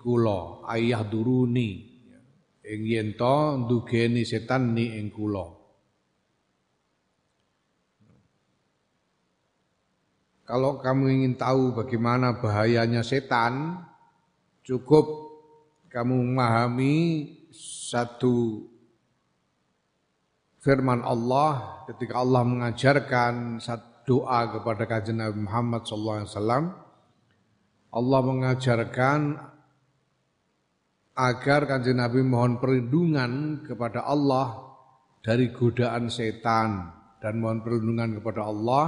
kula ayah duruni ing yen to ndugeni setan ni ing kula Kalau kamu ingin tahu bagaimana bahayanya setan, cukup kamu memahami satu firman Allah ketika Allah mengajarkan satu doa kepada kajian Nabi Muhammad SAW. Allah mengajarkan agar kanjeng Nabi mohon perlindungan kepada Allah dari godaan setan dan mohon perlindungan kepada Allah.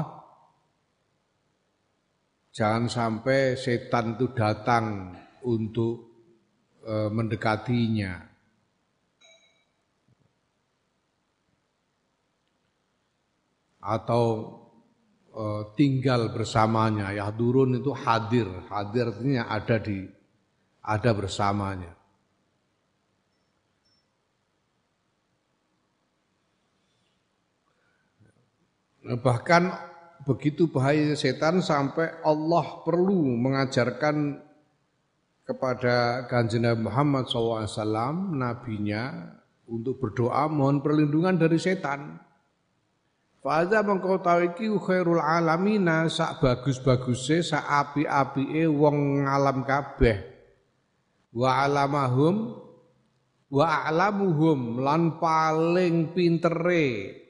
Jangan sampai setan itu datang untuk e, mendekatinya. Atau e, tinggal bersamanya. Ya turun itu hadir. Hadir artinya ada di ada bersamanya bahkan begitu bahaya setan sampai Allah perlu mengajarkan kepada kanjeng Muhammad SAW, nabinya, untuk berdoa mohon perlindungan dari setan. Fadha mengkau tahu iki khairul alamina sak bagus-baguse sak api-apike wong ngalam kabeh. Wa alamahum wa a'lamuhum lan paling pintere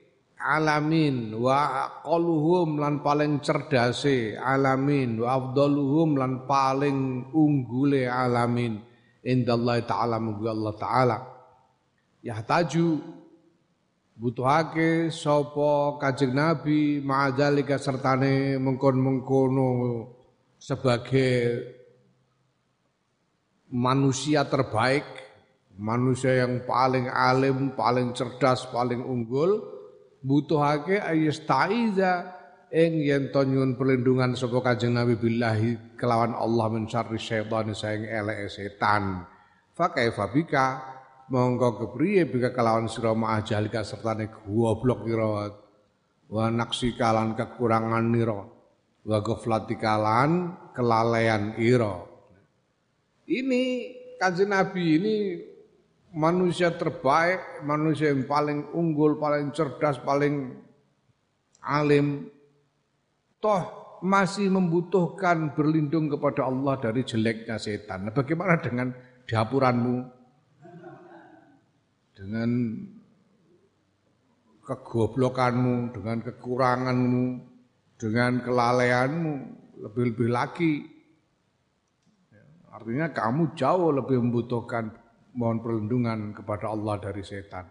alamin wa aqalluhum lan paling cerdase alamin wa afdaluhum lan paling unggule alamin. Indallahi taala mugi Allah taala. Yahtaju butuhake sapa kanjeng nabi ma'adzalika sertane mengkon-mengkono sebagai manusia terbaik manusia yang paling alim paling cerdas paling unggul butuhake ayastaiza ing yen to nyuwun perlindungan sapa Kanjeng Nabi billahi kelawan Allah min syarri syaitan saing eleke setan. Fa kaifa bika monggo kepriye bika kelawan sira ma'ah jahlika sertane goblok ira wa naksika lan kekurangan nira wa ghaflatika lan kelalaian ira. Ini Kanjeng Nabi ini manusia terbaik, manusia yang paling unggul, paling cerdas, paling alim, toh masih membutuhkan berlindung kepada Allah dari jeleknya setan. Nah, bagaimana dengan dapuranmu? Dengan kegoblokanmu, dengan kekuranganmu, dengan kelalaianmu, lebih-lebih lagi. Artinya kamu jauh lebih membutuhkan mohon perlindungan kepada Allah dari setan.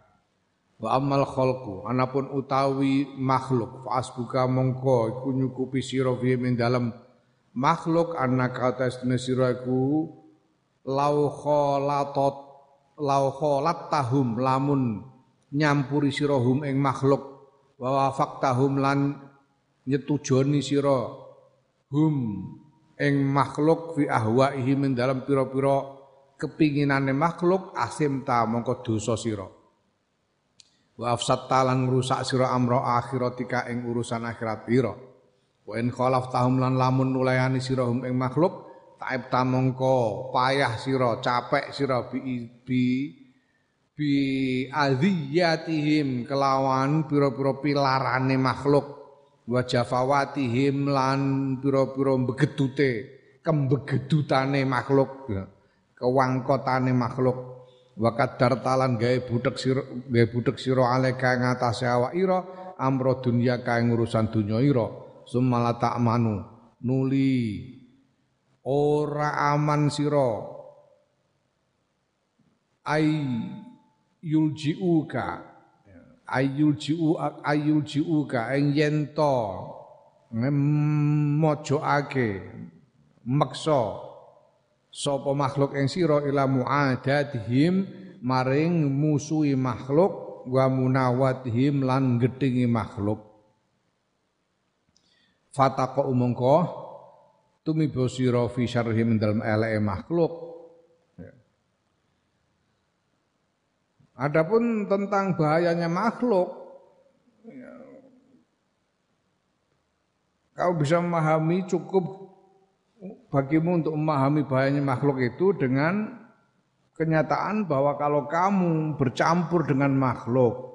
Wa amal khalqu anapun utawi makhluk fa asbuka mongko iku nyukupi sira fi min dalam makhluk annaka tasne sira iku lau khalatat lau tahum lamun nyampuri sira hum ing makhluk wa wafaktahum lan nyetujoni sira hum ing makhluk fi ahwaihi min dalam pira-pira kepinginane makhluk asim ta mongko dosa sira. Wa afsatta lan ngrusak sira amra akhiratika ing urusan akhirat pira. Wa in tahum lan lamun nulayani sira hum ing makhluk taib ta mongko payah sira capek sira bi bi bi adhiyatihim kelawan pira-pira pilarane makhluk. Wa jafawatihim lan pira-pira begedute kembegedutane makhluk. ya kewangkotane makhluk. Wa talan gawe butek sira gawe butek sira aleka ngatasé awak ira amro dunya kae urusan dunya ira. Sumala ta'manu nuli. Ora aman sira. Ay yuljiuka ay yuljiu ay yuljiuka ing yen to mojokake meksa sapa makhluk ing sira ila muadatihim maring musuhi makhluk wa munawatihim lan gedhingi makhluk fataqo umangka tumiba sira fi syarhim dalam eleke makhluk ya. Adapun tentang bahayanya makhluk ya, kau bisa memahami cukup bagimu untuk memahami bahayanya makhluk itu dengan kenyataan bahwa kalau kamu bercampur dengan makhluk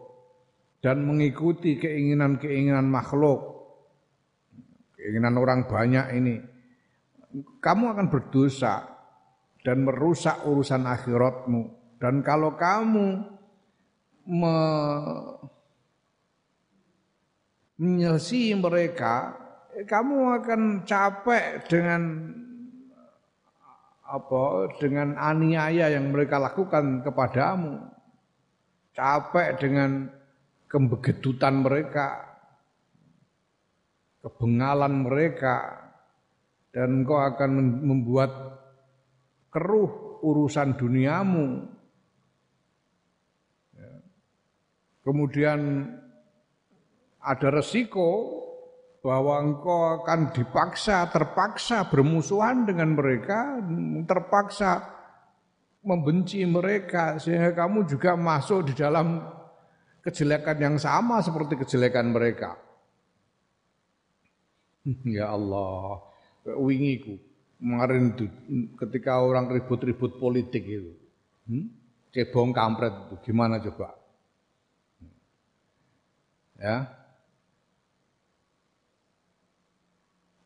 dan mengikuti keinginan-keinginan makhluk, keinginan orang banyak ini, kamu akan berdosa dan merusak urusan akhiratmu. Dan kalau kamu me menyelesaikan mereka, kamu akan capek dengan apa dengan aniaya yang mereka lakukan kepadamu. Capek dengan kembegedutan mereka, kebengalan mereka dan engkau akan membuat keruh urusan duniamu. Ya. Kemudian ada resiko bahwa engkau akan dipaksa, terpaksa bermusuhan dengan mereka, terpaksa membenci mereka, sehingga kamu juga masuk di dalam kejelekan yang sama seperti kejelekan mereka. Ya Allah, wingiku kemarin ketika orang ribut-ribut politik itu, hmm? cebong kampret itu gimana coba? Ya,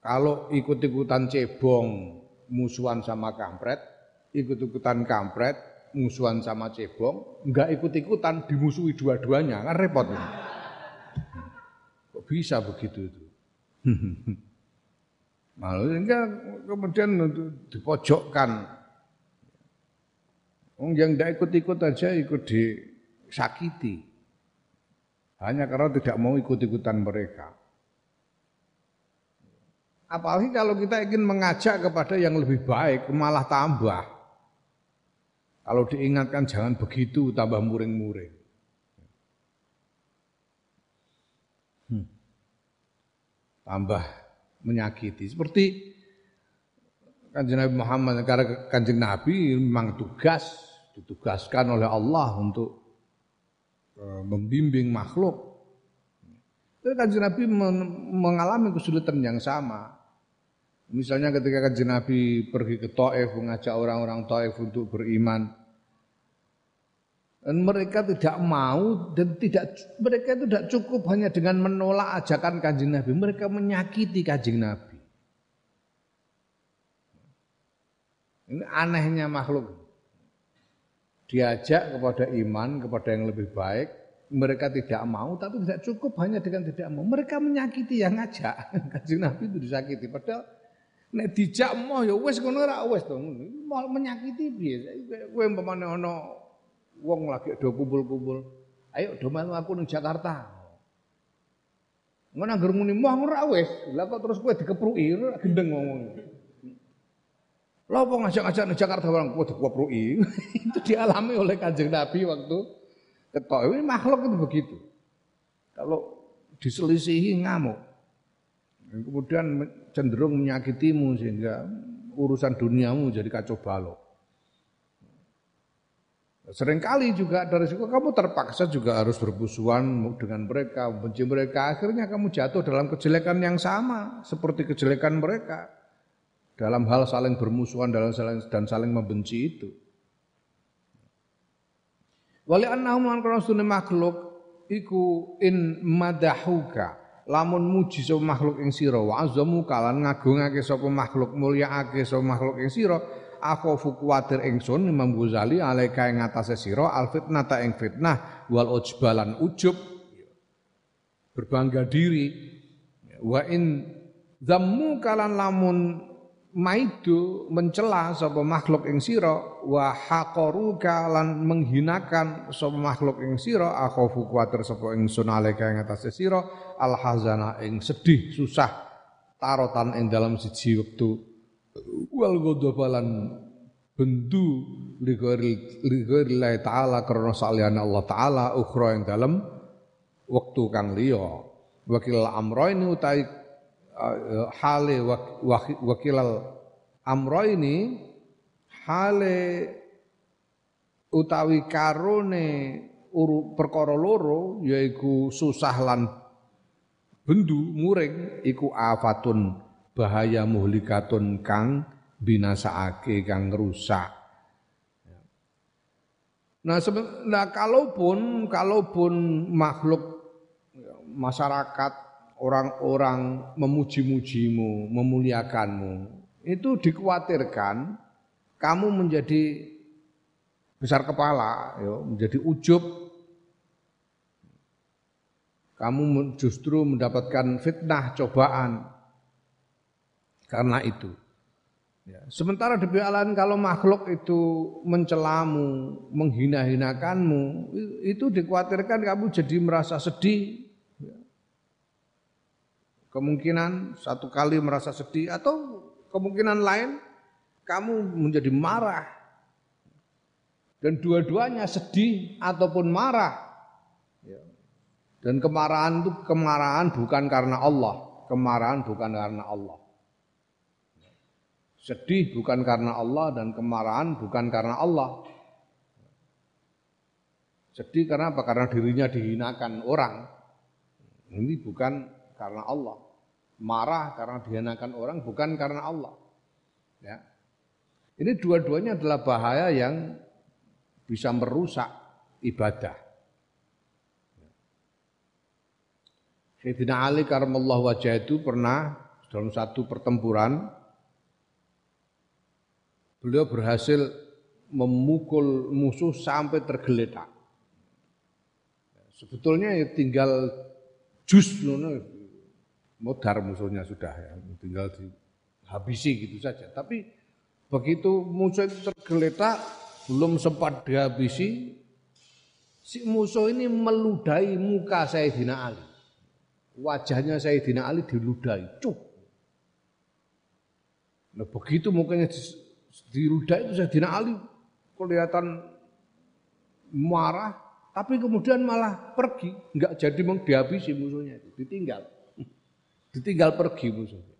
Kalau ikut-ikutan cebong musuhan sama kampret, ikut-ikutan kampret musuhan sama cebong, enggak ikut-ikutan dimusuhi dua-duanya, kan repot. Kok bisa begitu itu? Malu enggak kemudian dipojokkan. Yang enggak ikut-ikut aja ikut disakiti. Hanya karena tidak mau ikut-ikutan mereka. Apalagi kalau kita ingin mengajak kepada yang lebih baik, malah tambah. Kalau diingatkan jangan begitu, tambah muring-muring. Hmm. Tambah menyakiti. Seperti kanjeng Nabi Muhammad, karena kanjeng Nabi memang tugas, ditugaskan oleh Allah untuk eh, membimbing makhluk. Tapi kanjeng Nabi mengalami kesulitan yang sama. Misalnya ketika kanjeng Nabi pergi ke Taif mengajak orang-orang Taif untuk beriman. Dan mereka tidak mau dan tidak mereka itu tidak cukup hanya dengan menolak ajakan kanjeng Nabi, mereka menyakiti kanjeng Nabi. Ini anehnya makhluk. Diajak kepada iman, kepada yang lebih baik, mereka tidak mau, tapi tidak cukup hanya dengan tidak mau. Mereka menyakiti yang ngajak. Kanjeng Nabi itu disakiti. Padahal Nek dijak moh ya wis ngono ora wis to. Mau menyakiti piye? Kowe umpamane ana wong lagi do kumpul-kumpul. Ayo do melu aku ning Jakarta. Ngono anggere muni moh ora wis. Lah kok terus kowe dikepruki gendeng ngomong. Lah apa ngajak-ngajak ning Jakarta orang kowe dikepruki. itu dialami oleh Kanjeng Nabi waktu ketok. Ini makhluk itu begitu. Kalau diselisihi ngamuk. Kemudian cenderung menyakitimu sehingga urusan duniamu jadi kacau balau. Seringkali juga dari situ kamu terpaksa juga harus berbusuhan dengan mereka, membenci mereka. Akhirnya kamu jatuh dalam kejelekan yang sama seperti kejelekan mereka. Dalam hal saling bermusuhan dan saling membenci itu. Wali annahum lan makhluk iku in madahuka lamun muji sapa makhluk ing sira wa azamu kalan ngagungake sapa makhluk mulyaake sapa makhluk ing sira akhofu kuwatir ingsun Imam Ghazali alaika ing atase sira al fitnata ing fitnah wal ujbalan ujub. Berbangga diri. Wa in zammu kalan lamun maidu mencela sapa makhluk ing sira wa haqaruka lan menghinakan sapa makhluk ing sira akhofu kuwatir sapa ingsun alaika ing atase sira al hazana ing sedih susah tarotan ing dalam siji wektu. Wal ghadabalan bendu lighairi taala karena saliyane Allah taala ukhra ing dalam wektu kang liya. Wakil amroini utai hale wakilal amro ini hale utawi karone uru perkara loro yaiku susah lan bendu muring iku afatun bahaya muhlikatun kang binasaake kang rusak. Nah, nah kalaupun kalaupun makhluk masyarakat orang-orang memuji-mujimu, memuliakanmu, itu dikhawatirkan kamu menjadi besar kepala, ya, menjadi ujub. Kamu justru mendapatkan fitnah, cobaan karena itu. Ya. Sementara di lain kalau makhluk itu mencelamu, menghina-hinakanmu, itu dikhawatirkan kamu jadi merasa sedih. Kemungkinan satu kali merasa sedih atau kemungkinan lain kamu menjadi marah. Dan dua-duanya sedih ataupun marah. Ya. Dan kemarahan itu kemarahan bukan karena Allah. Kemarahan bukan karena Allah. Sedih bukan karena Allah dan kemarahan bukan karena Allah. Sedih karena apa? Karena dirinya dihinakan orang. Ini bukan karena Allah. Marah karena dihinakan orang bukan karena Allah. Ya. Ini dua-duanya adalah bahaya yang bisa merusak ibadah. Sayyidina Ali karamallahu wajah itu pernah dalam satu pertempuran beliau berhasil memukul musuh sampai tergeletak. Sebetulnya ya tinggal jus modar musuhnya sudah ya, tinggal dihabisi gitu saja. Tapi begitu musuh itu tergeletak belum sempat dihabisi, si musuh ini meludahi muka Sayyidina Ali. Wajahnya Sayyidina Ali diludahi, cuk. Nah begitu mukanya diludahi itu Sayyidina Ali kelihatan marah, tapi kemudian malah pergi, nggak jadi mau dihabisi musuhnya itu, ditinggal. Ditinggal pergi musuhnya.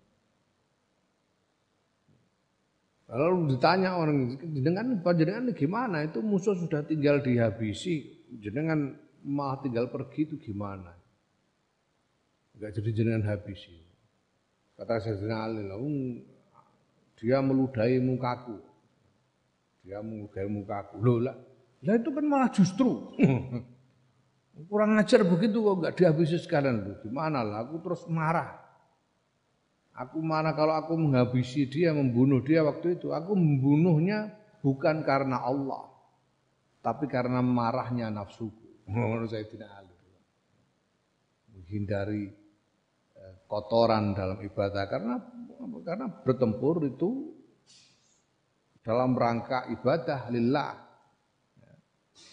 Lalu ditanya orang jenengan jenengan gimana itu musuh sudah tinggal dihabisi jenengan malah tinggal pergi itu gimana? Enggak jadi jenengan habisi. Kata Sayyidina Ali dia meludahi mukaku. Dia meludahi mukaku. Loh lah, lah itu kan malah justru kurang ngajar begitu kok enggak dihabisi sekalian. Gimana lah aku terus marah. Aku mana kalau aku menghabisi dia, membunuh dia waktu itu, aku membunuhnya bukan karena Allah, tapi karena marahnya nafsuku. Menurut saya tidak Ali. Menghindari eh, kotoran dalam ibadah karena karena bertempur itu dalam rangka ibadah lillah.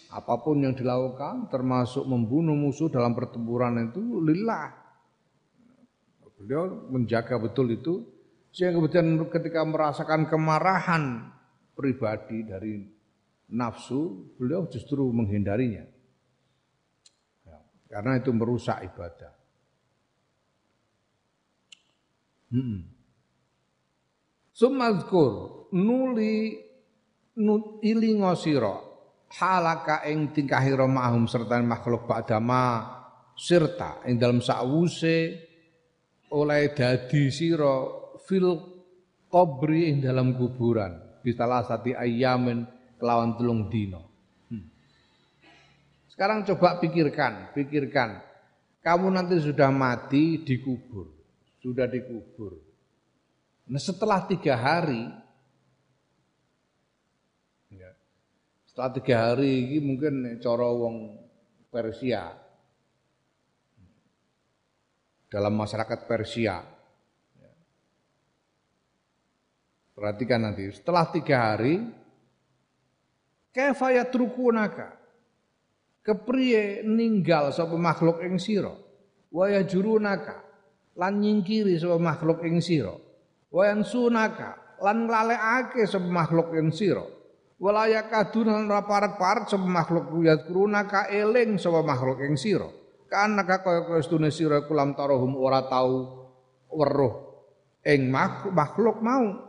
Apa pun yang dilakukan termasuk membunuh musuh dalam pertempuran itu lillah. Beliau menjaga betul itu sehingga kemudian ketika merasakan kemarahan pribadi dari nafsu, beliau justru menghindarinya. Ya, karena itu merusak ibadah. Hmm. Sumazkur nuli ilingo sira halaka ing tingkahira ma'hum serta makhluk ba'dama sirta ing dalam sakwuse oleh dadi sira fil qabri ing dalam kuburan bisalah sati ayamin kelawan telung dino. Hmm. Sekarang coba pikirkan, pikirkan. Kamu nanti sudah mati dikubur, sudah dikubur. Nah setelah tiga hari, ya, setelah tiga hari ini mungkin coro wong Persia, dalam masyarakat Persia. Perhatikan nanti, setelah tiga hari, kefayat trukunaka, kepriye ninggal sapa makhluk ing sira, waya jurunaka, lan nyingkiri sapa makhluk ing sira, wayan sunaka, lan nglalekake sapa makhluk ing sira, walaya kadun lan raparek-parek sapa makhluk yadkurunaka? Eling sapa makhluk ing sira karena kaya kaya sedune sira kulam tarahum ora tau weruh ing makhluk mau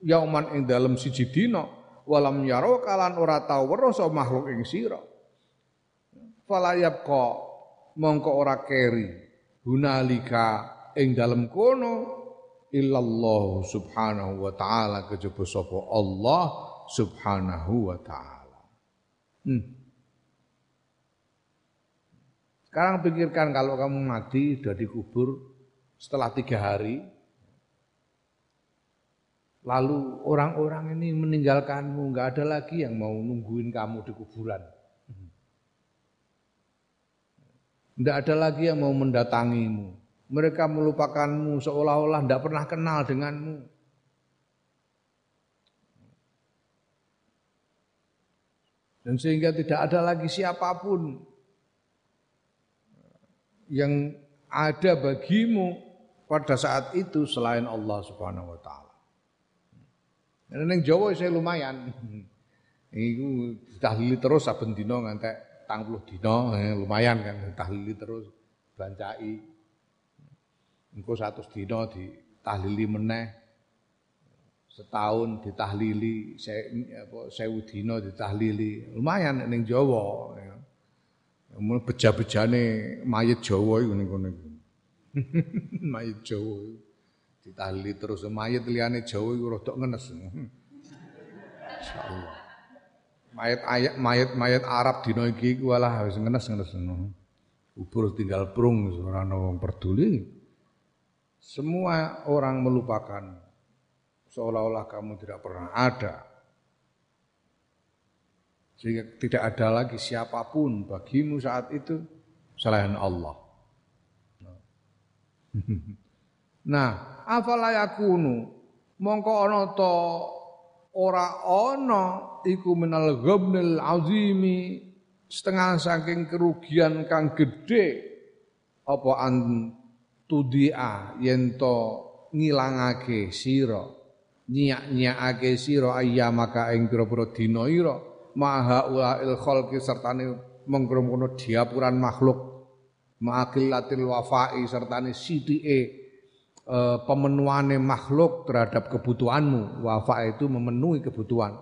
yauman ing dalem siji dina walam yaro kalan ora tau weruh sapa makhluk ing sira falayab kok mongko ora keri hunalika ing dalem kono illallah subhanahu wa ta'ala kejaba sapa Allah subhanahu wa ta'ala. Hmm. Sekarang pikirkan kalau kamu mati sudah dikubur setelah tiga hari, lalu orang-orang ini meninggalkanmu, nggak ada lagi yang mau nungguin kamu di kuburan. Tidak ada lagi yang mau mendatangimu. Mereka melupakanmu seolah-olah tidak pernah kenal denganmu. Dan sehingga tidak ada lagi siapa pun yang ada bagimu pada saat itu selain Allah Subhanahu wa taala. Ning Jawa saya lumayan. Iku tahlili terus saben dina ngantek petang puluh dino eh, lumayan kan tahlili terus bancai engko satu dino ditahlili meneh setahun ditahlili saya apa sewu dino ditahlili lumayan ning Jawa ya. Mun beja-bejane mayit Jawa iku ning kono iku. mayit Jawa ditahlili terus mayit liyane Jawa iku rada ngenes. Insyaallah mayat ayat mayat mayat Arab dino iki ku walah wis ngenes-ngenes Ubur tinggal prung ora ana wong peduli. Semua orang melupakan seolah-olah kamu tidak pernah ada. Sehingga tidak ada lagi siapa pun bagimu saat itu selain Allah. Nah, afala yakunu mongko ana to ora ana iku minal ghabnil azimi setengah saking kerugian kang gede apa an tudia yen to ngilangake sira nyiak-nyiakake sira ayyamaka ing pira-pira dina ira maha ulail khalqi sertane mengkrono diapuran makhluk ma'akillatil wafai sertane sidike uh, pemenuhane makhluk terhadap kebutuhanmu. Wafa itu memenuhi kebutuhan.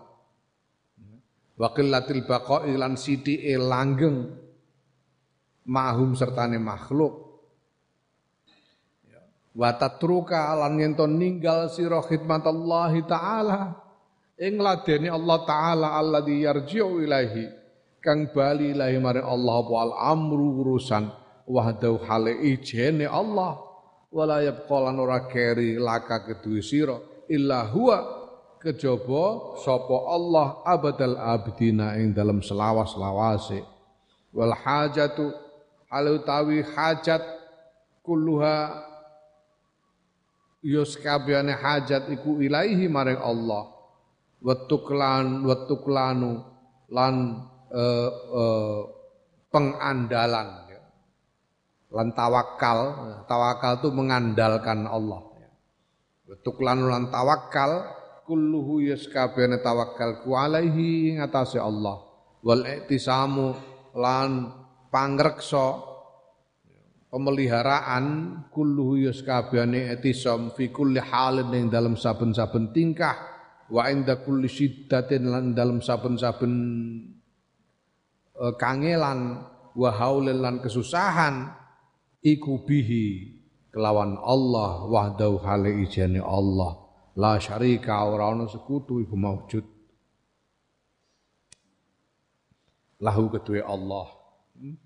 Wakil latil baqa'i lan e langgeng mahum sertane makhluk. Wa tatruka lan yen ninggal sira Allah taala ing ladeni Allah taala alladzi yarji'u ilahi kang bali ilahi mari Allah wal amru urusan wahdau hale ijene Allah wala yabqalan ora keri laka kedue sira illa huwa kejaba sapa Allah abadal abdina ing dalam selawas-lawase. Wal hajatu halu tawi hajat kulluha yus kabehane hajat iku ilaihi maring Allah wetuklan wetuklanu lan uh, uh, pengandalan lan tawakal tawakal itu mengandalkan Allah tuklan lan tawakal kulluhu yaskabene tawakal ku alaihi ngatasi Allah. Wal iktisamu lan pangreksa pemeliharaan kulluhu yaskabene iktisam fi kulli halin ing dalam saben-saben tingkah wa inda kulli syiddatin lan dalam saben-saben uh, kangelan wa haulin lan kesusahan iku bihi kelawan Allah wahdahu hale ijane Allah la syarika ora ana sekutu iku maujud lahu kedue Allah hmm?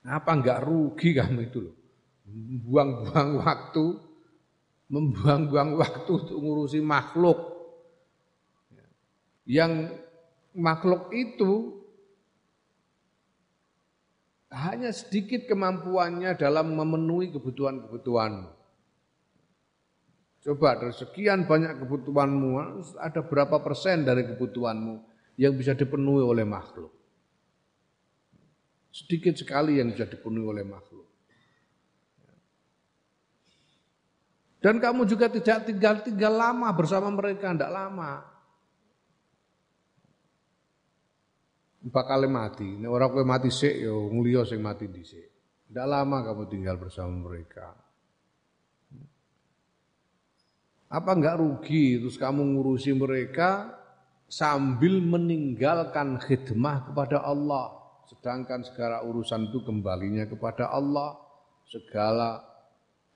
Apa enggak rugi kamu itu loh? Buang-buang waktu, membuang-buang waktu untuk ngurusi makhluk. Yang makhluk itu hanya sedikit kemampuannya dalam memenuhi kebutuhan-kebutuhanmu. Coba dari sekian banyak kebutuhanmu, ada berapa persen dari kebutuhanmu yang bisa dipenuhi oleh makhluk? Sedikit sekali yang bisa dipenuhi oleh makhluk. Dan kamu juga tidak tinggal-tinggal lama bersama mereka, tidak lama. bakal mati. Nek ora kowe mati sik ya wong liya sing mati dhisik. Tidak lama kamu tinggal bersama mereka. Apa enggak rugi terus kamu ngurusi mereka sambil meninggalkan khidmah kepada Allah. Sedangkan segala urusan itu kembalinya kepada Allah. segala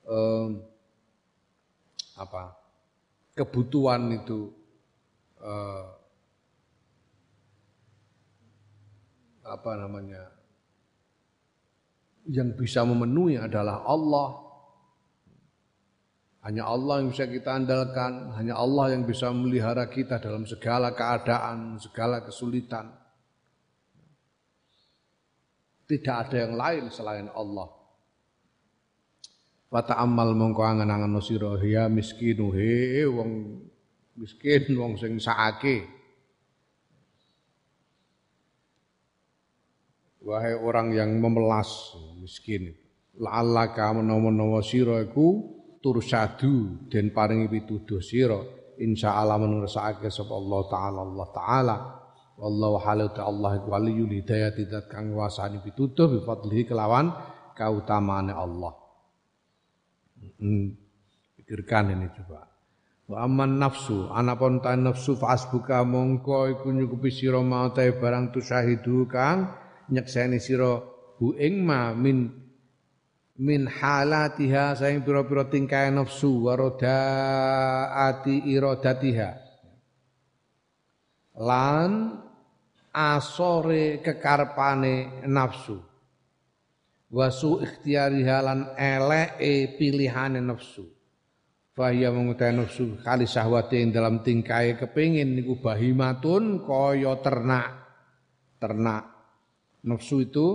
eh, apa kebutuhan itu eh, apa namanya yang bisa memenuhi adalah Allah. Hanya Allah yang bisa kita andalkan, hanya Allah yang bisa melihara kita dalam segala keadaan, segala kesulitan. Tidak ada yang lain selain Allah. Fata amal mongko angen-angen sira ya miskinu he wong miskin wong sing saake. Wahai orang yang memelas miskin. La'allaka menawa-menawa sira iku tursadu den paringi pituduh sira. Insyaallah menursake sapa Allah taala Allah taala. Wallahu halu Allah waliyul hidayah tidak kang wasani pituduh bi fadlihi kelawan kautamaane Allah pikirkan ini coba. Wa nafsu anapun ta nafsu fasbuka mongko iku nyukupi sira mau barang tusahidu kang nyekseni sira hu ing ma min min halatiha saing pira-pira tingkah nafsu waroda ati iradatiha. Lan asore kekarpane nafsu wasu ikhtiyariha lan eleke pilihane nafsu. Fahya mengutai nafsu kali sahwati yang dalam tingkai kepingin niku bahimatun kaya ternak. Ternak. Nafsu itu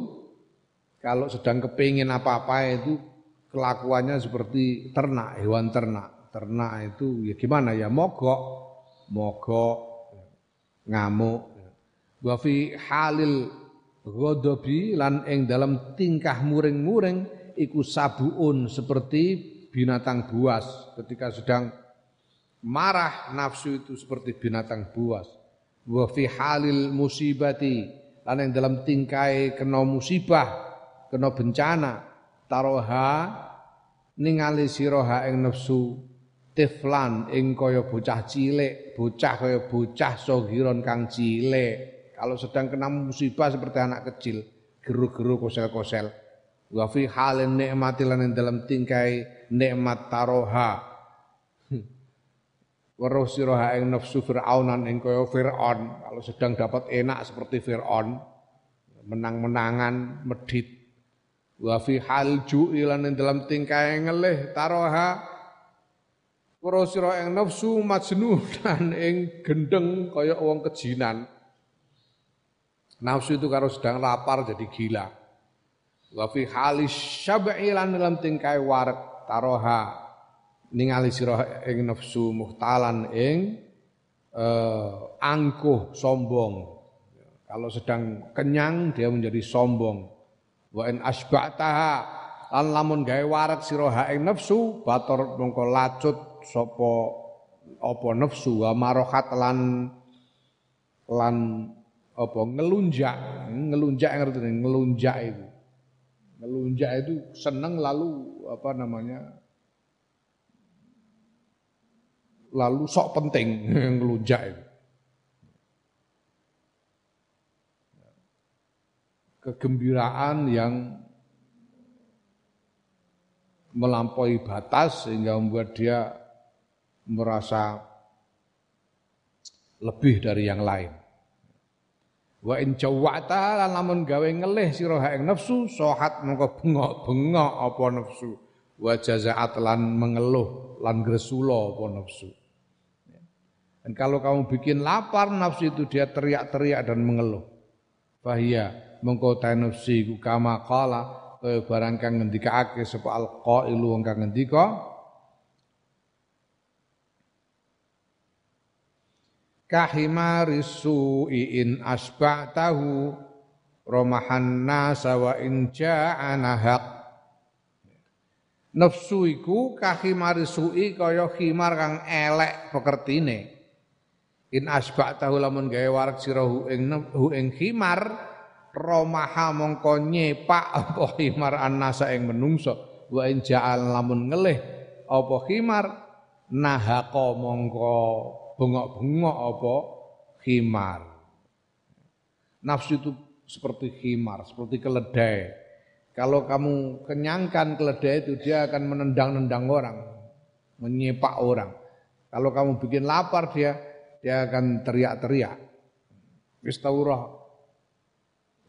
kalau sedang kepingin apa-apa itu kelakuannya seperti ternak, hewan ternak. Ternak itu ya gimana ya? Mogok, mogok, ngamuk. Wa fi halil ghadabi lan ing dalam tingkah muring-muring iku sabuun seperti binatang buas ketika sedang marah nafsu itu seperti binatang buas. Wa fi halil musibati lan yang dalam tingkai kena musibah, kena bencana, taroha ningali siroha ing nafsu tiflan ing kaya bocah cilik, bocah kaya bocah sogiron kang cilik. Kalau sedang kena musibah seperti anak kecil, geru-geru kosel-kosel. Wa fi halin nikmati lan dalam tingkai nikmat taroha. weruh sira ing nafsu fir'aunan ing kaya fir'aun kalau sedang dapat enak seperti fir'aun menang-menangan medit wa fi hal ju'i lan dalam tingkae ngelih taroha weruh sira ing nafsu majnunan ing gendeng kaya wong kejinan nafsu itu karo sedang lapar jadi gila wa fi halis lan dalam tingkae waret taroha ningali sira ing nafsu muhtalan ing eh, angkuh sombong. Kalau sedang kenyang dia menjadi sombong. Wa in asba'taha lan lamun gawe warak sira ha ing nafsu bator mongko lacut sapa apa nafsu wa marohat lan lan apa ngelunjak ngelunjak ngerti ngelunjak itu ngelunjak itu seneng lalu apa namanya lalu sok penting ngelunjak itu. Kegembiraan yang melampaui batas sehingga membuat dia merasa lebih dari yang lain. Wa in jawata lan lamun gawe ngelih sira ing nafsu sohat mengko bengok-bengok apa nafsu wa jazaat lan mengeluh lan gresula apa nafsu. Dan kalau kamu bikin lapar nafsu itu dia teriak-teriak dan mengeluh. Fahia mengko ta nafsi ku kama qala barang kang ngendikake sapa alqailu wong kang ngendika kahimarisu in asba'tahu romahan nasa wa in ja'ana haq nafsu iku kahimarisu'i kaya khimar kang elek pekertine. In tahu lamun gawe warak sirahu ing hu ing khimar romaha mongko nyepak apa khimar annasa ing menungso. Wa in ja'al lamun ngelih apa khimar nahaqa mongko bengok-bengok apa khimar nafsu itu seperti khimar seperti keledai Kalau kamu kenyangkan keledai itu dia akan menendang-nendang orang, menyepak orang. Kalau kamu bikin lapar dia dia akan teriak-teriak. Wis taurah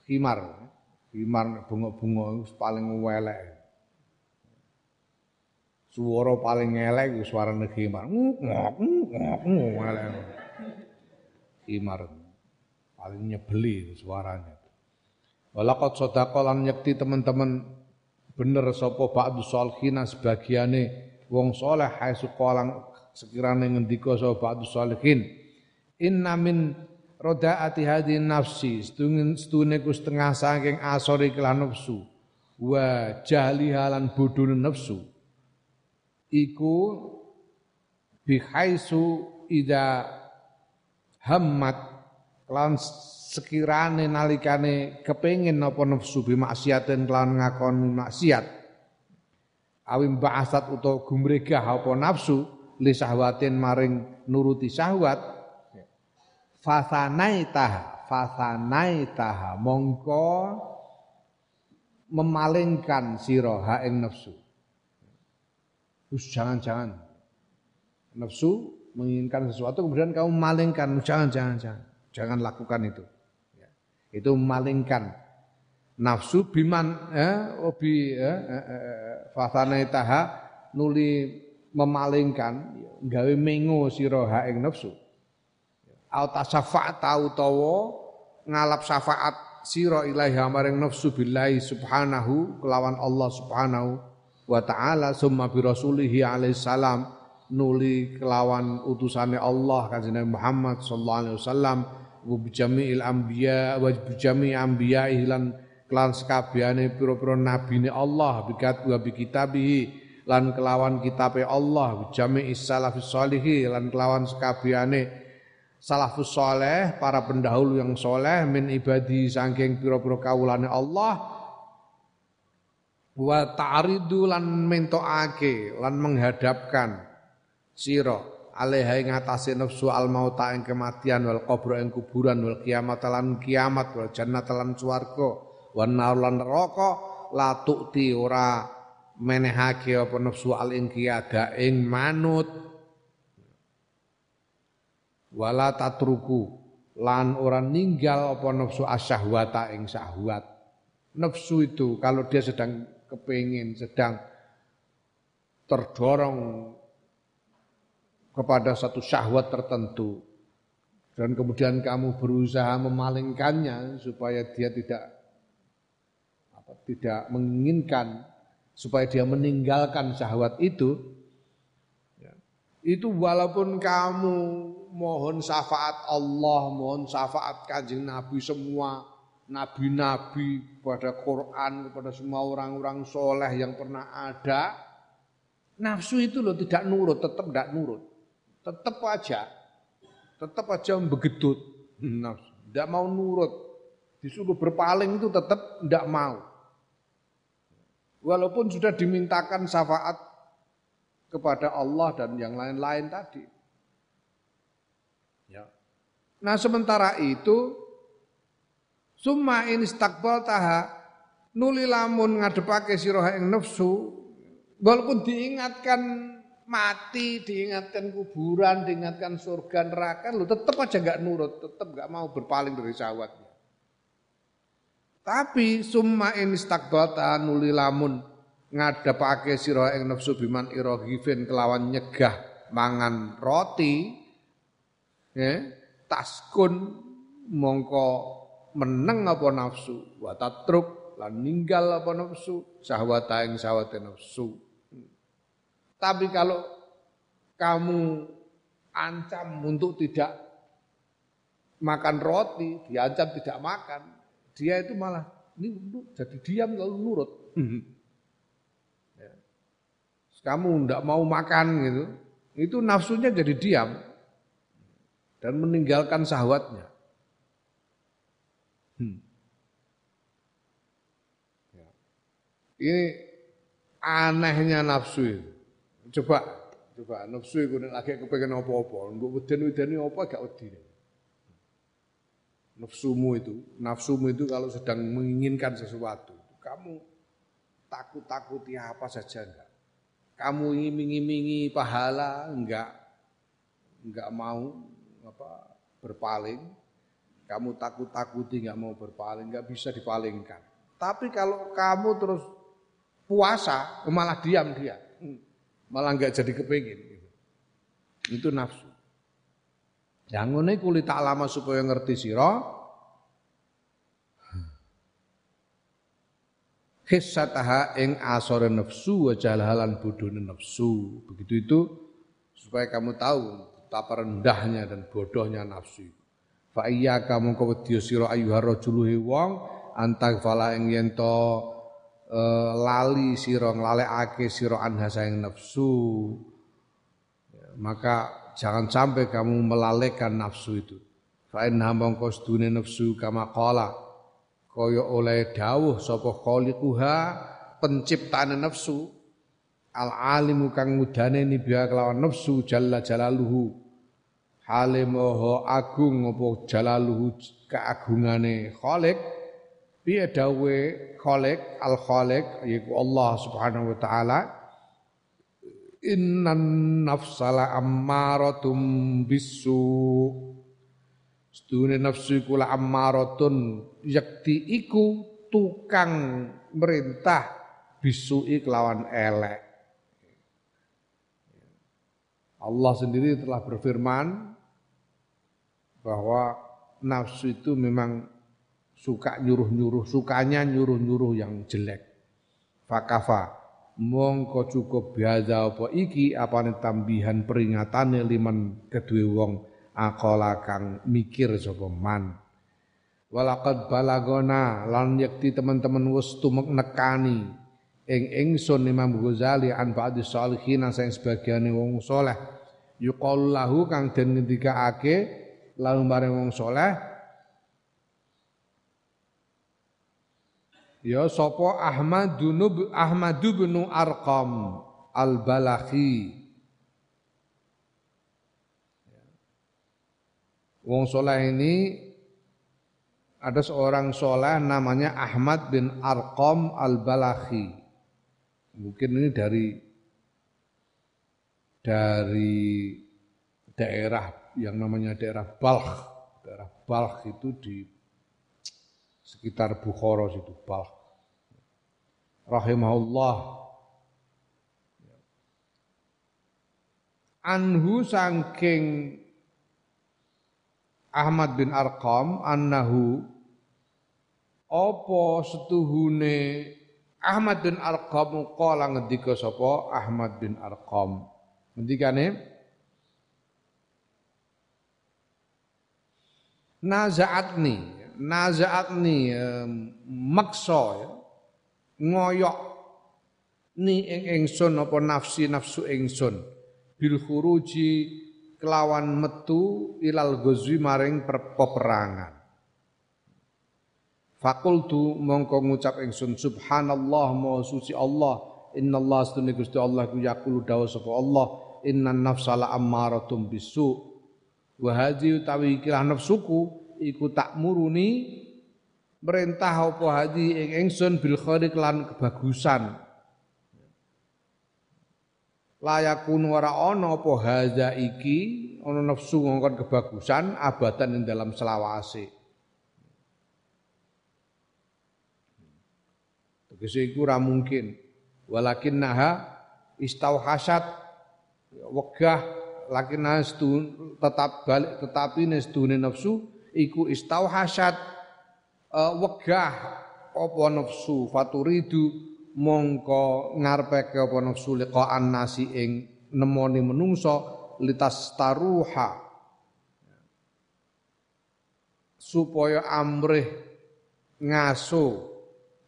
himar. Himar bunga-bunga paling welek. Suara paling elek iku suarane himar. Ngok ngok ngok Himar paling nyebeli suaranya. Walakot sodako lan nyekti teman-teman bener sopo ba'du solhina sebagiane wong soleh hai sukolang sekirane ngendika sapa ba'du solihin inna min rodaati hadi nafsi setune ku setengah saking asori kelan nafsu wa jahli halan bodhone nafsu iku bihaisu ida hammat kelan sekirane nalikane kepengin napa nafsu bi maksiatin kelawan ngakoni maksiat. Awim ba'asat utawa gumregah apa nafsu li sahwatin maring nuruti syahwat fasanaitah fasanaitah mongko memalingkan sira ha ing nafsu Terus jangan-jangan. Nafsu menginginkan sesuatu kemudian kamu malingkan. Jangan jangan. Jangan lakukan itu. Itu memalingkan nafsu biman eh, obi eh, eh, taha nuli memalingkan gawe mengo sira ha ing nafsu. Au tasafa tawa ngalap syafaat sira ilahi maring nafsu billahi subhanahu kelawan Allah subhanahu wa taala summa bi rasulihi alaihi salam nuli kelawan utusane Allah kanjeng Muhammad sallallahu alaihi wasallam wa bijami'il anbiya wa bijami' anbiya lan kelan sekabehane pira-pira nabine Allah bikat wa bikitabihi lan kelawan kitabe Allah bijami' salafus sholihi lan kelawan sekabehane salafus soleh para pendahulu yang soleh min ibadi saking pira-pira kawulane Allah wa ta'ridu lan mentokake lan menghadapkan sira alaiha ing atase nafsu al mauta ing kematian wal qabr ing kuburan wal kiamat lan kiamat wal jannah lan swarga wan nar lan neraka la tukti ora menehake apa nafsu al ing kiada ing manut. Wala tatruku lan ora ninggal apa nafsu asyahwata ing syahwat. Nafsu itu kalau dia sedang kepingin sedang terdorong kepada satu syahwat tertentu. Dan kemudian kamu berusaha memalingkannya supaya dia tidak apa, tidak menginginkan supaya dia meninggalkan syahwat itu. Ya, itu walaupun kamu mohon syafaat Allah mohon syafaat kanjeng Nabi semua nabi-nabi pada Quran kepada semua orang-orang soleh yang pernah ada nafsu itu loh tidak nurut tetap tidak nurut. Tetap aja tetap aja begedut. Nafsu tidak mau nurut. Disuruh berpaling itu tetap tidak mau. Walaupun sudah dimintakan syafaat kepada Allah dan yang lain-lain tadi. Ya. Nah sementara itu summa in taha nuli lamun ngadepake sira ing nafsu walaupun diingatkan mati diingatkan kuburan, diingatkan surga neraka, lu tetap aja nggak nurut, tetap nggak mau berpaling dari syahwatnya. Tapi summa in istakbata nuli lamun ngadepake sira ing nafsu biman irahifin kelawan nyegah mangan roti ya taskun mongko meneng apa nafsu wa tatruk lan ninggal apa nafsu syahwata ing syahwate nafsu tapi kalau kamu ancam untuk tidak makan roti, diancam tidak makan, dia itu malah ini jadi diam lalu nurut. Ya. Kamu tidak mau makan gitu, itu nafsunya jadi diam dan meninggalkan sahwatnya. Hmm. Ya. Ini anehnya nafsu itu. Coba, coba nafsu nek lagi kepengen apa-apa, mbok weden-wedeni apa gak wedi. Nafsumu itu, nafsumu itu kalau sedang menginginkan sesuatu, kamu takut-takuti apa saja enggak. Kamu iming-imingi pahala enggak enggak mau apa berpaling. Kamu takut-takuti enggak mau berpaling, enggak bisa dipalingkan. Tapi kalau kamu terus puasa, malah diam dia. Malah enggak jadi kepingin. Itu nafsu. Yang ngene kulit tak lama supaya ngerti sira, hissataha ing asore nafsu wa jalhalan bodhone nafsu. Begitu itu supaya kamu tahu betapa rendahnya dan bodohnya nafsu itu. Fa iya kamu kewedya sira ayyuhar rajulu wong antag fala ing yen to uh, lali sira nglalekake sira anha saing nafsu. Maka jangan sampai kamu melalaikan nafsu itu. Fa inna mongko nafsu kama qala kaya oleh dawuh sapa khaliquha penciptane nafsu al alimu kang mudane nibiha kelawan nafsu jalla jalaluhu hale moho agung apa jalaluhu keagungane khaliq piye dawe khaliq al khaliq yaiku Allah subhanahu wa taala. Innan nafsala ammaratum bisu. Sedune nafsu iku la ammaratun yakti iku tukang merintah bisui kelawan elek. Allah sendiri telah berfirman bahwa nafsu itu memang suka nyuruh-nyuruh, sukanya nyuruh-nyuruh yang jelek. Fakafa mongko cukup biasa apa iki apane tambihan peringatane liman kedue wong aqala kang mikir sapa man walaqad balagona lan yakti teman-teman wis tumek nekani ing ingsun Imam Ghazali an ba'di salihin sing sebagiane wong soleh yuqalu lahu kang den ngendikaake lalu bareng wong soleh ya sapa Ahmad dunub Ahmad bin Arqam al-Balakhi Wong soleh ini ada seorang soleh namanya Ahmad bin Arqam al-Balakhi. Mungkin ini dari dari daerah yang namanya daerah Balkh. Daerah Balkh itu di sekitar Bukhara situ Balkh. Rahimahullah. Anhu sangking Ahmad bin Arqam annahu apa setuhune Ahmad bin Arqam kala ngendika sapa Ahmad bin Arqam ngendikane nazaatni nazaatni maksa ya. Ngoyok ni ing ingsun apa nafsi nafsu ingsun. Bil khuruji kelawan metu ilal ghazwi maring peperangan. Fakultu mongko ngucap ingsun subhanallah maha suci Allah. Innallah astune Gusti Allah ku yaqulu dawa sapa Allah innan nafsa la ammaratum bisu wa utawi ikilah nafsuku iku tak muruni merintah apa hadi ing ingsun bil khairi lan kebagusan. Layakun wara ana apa hadza iki ana nafsu ngongkon kebagusan abadan ing dalam selawase. Tegese iku ora mungkin. Walakin naha istauhasat wegah lakin tetap balik tetapi nesdune nafsu iku istauhasat uh, wegah apa nafsu. Faturidu mongko ngarepake apa nafsu liqa'an nasi ing nemoni menungso litas taruha supaya amrih ngaso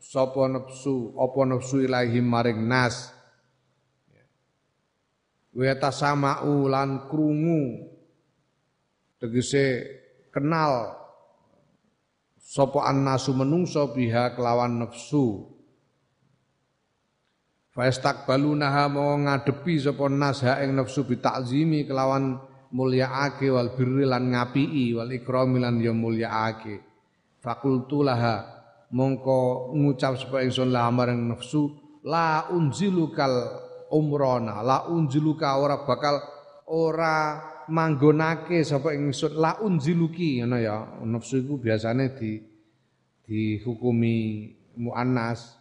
sapa nafsu apa nafsu ilahi maring nas wa tasama'u lan krungu tegese kenal sapa annasu menungso biha kelawan nafsu Faistakbalunaha mau ngadepi sapa nas ha ing nafsu bitakzimi kelawan mulyaake wal birri lan ngapii wal ikrami lan ya mulyaake. Fakultu laha mongko ngucap sapa ingsun lah marang nafsu la unzilukal umrona la unziluka ora bakal ora manggonake sapa ingsun la unziluki ngono ya. Nafsu iku biasane di dihukumi muannas.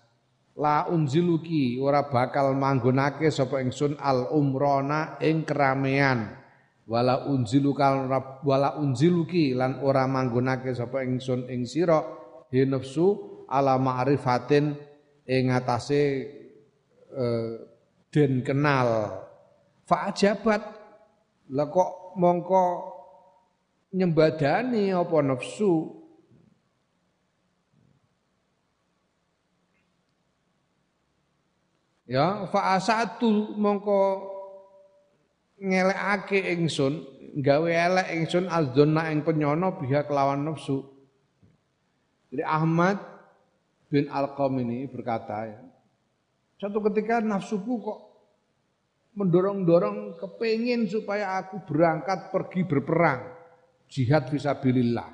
La unziluki ora bakal manggonake sapa ingsun al umrona ing keramaian wala unziluka wala unziluki lan ora manggonake sapa ingsun ing sira. Nafsu ala ma'rifatin ing atase eh, den kenal. Fa ajabat lah kok mongko nyembadani apa nafsu? Ya fa asatu mongko ngelekake ingsun gawe elek ingsun azzonna ing penyono biha kelawan nafsu. Jadi Ahmad bin Alqam ini berkata ya, satu ketika nafsuku kok mendorong-dorong kepingin supaya aku berangkat pergi berperang jihad visabilillah.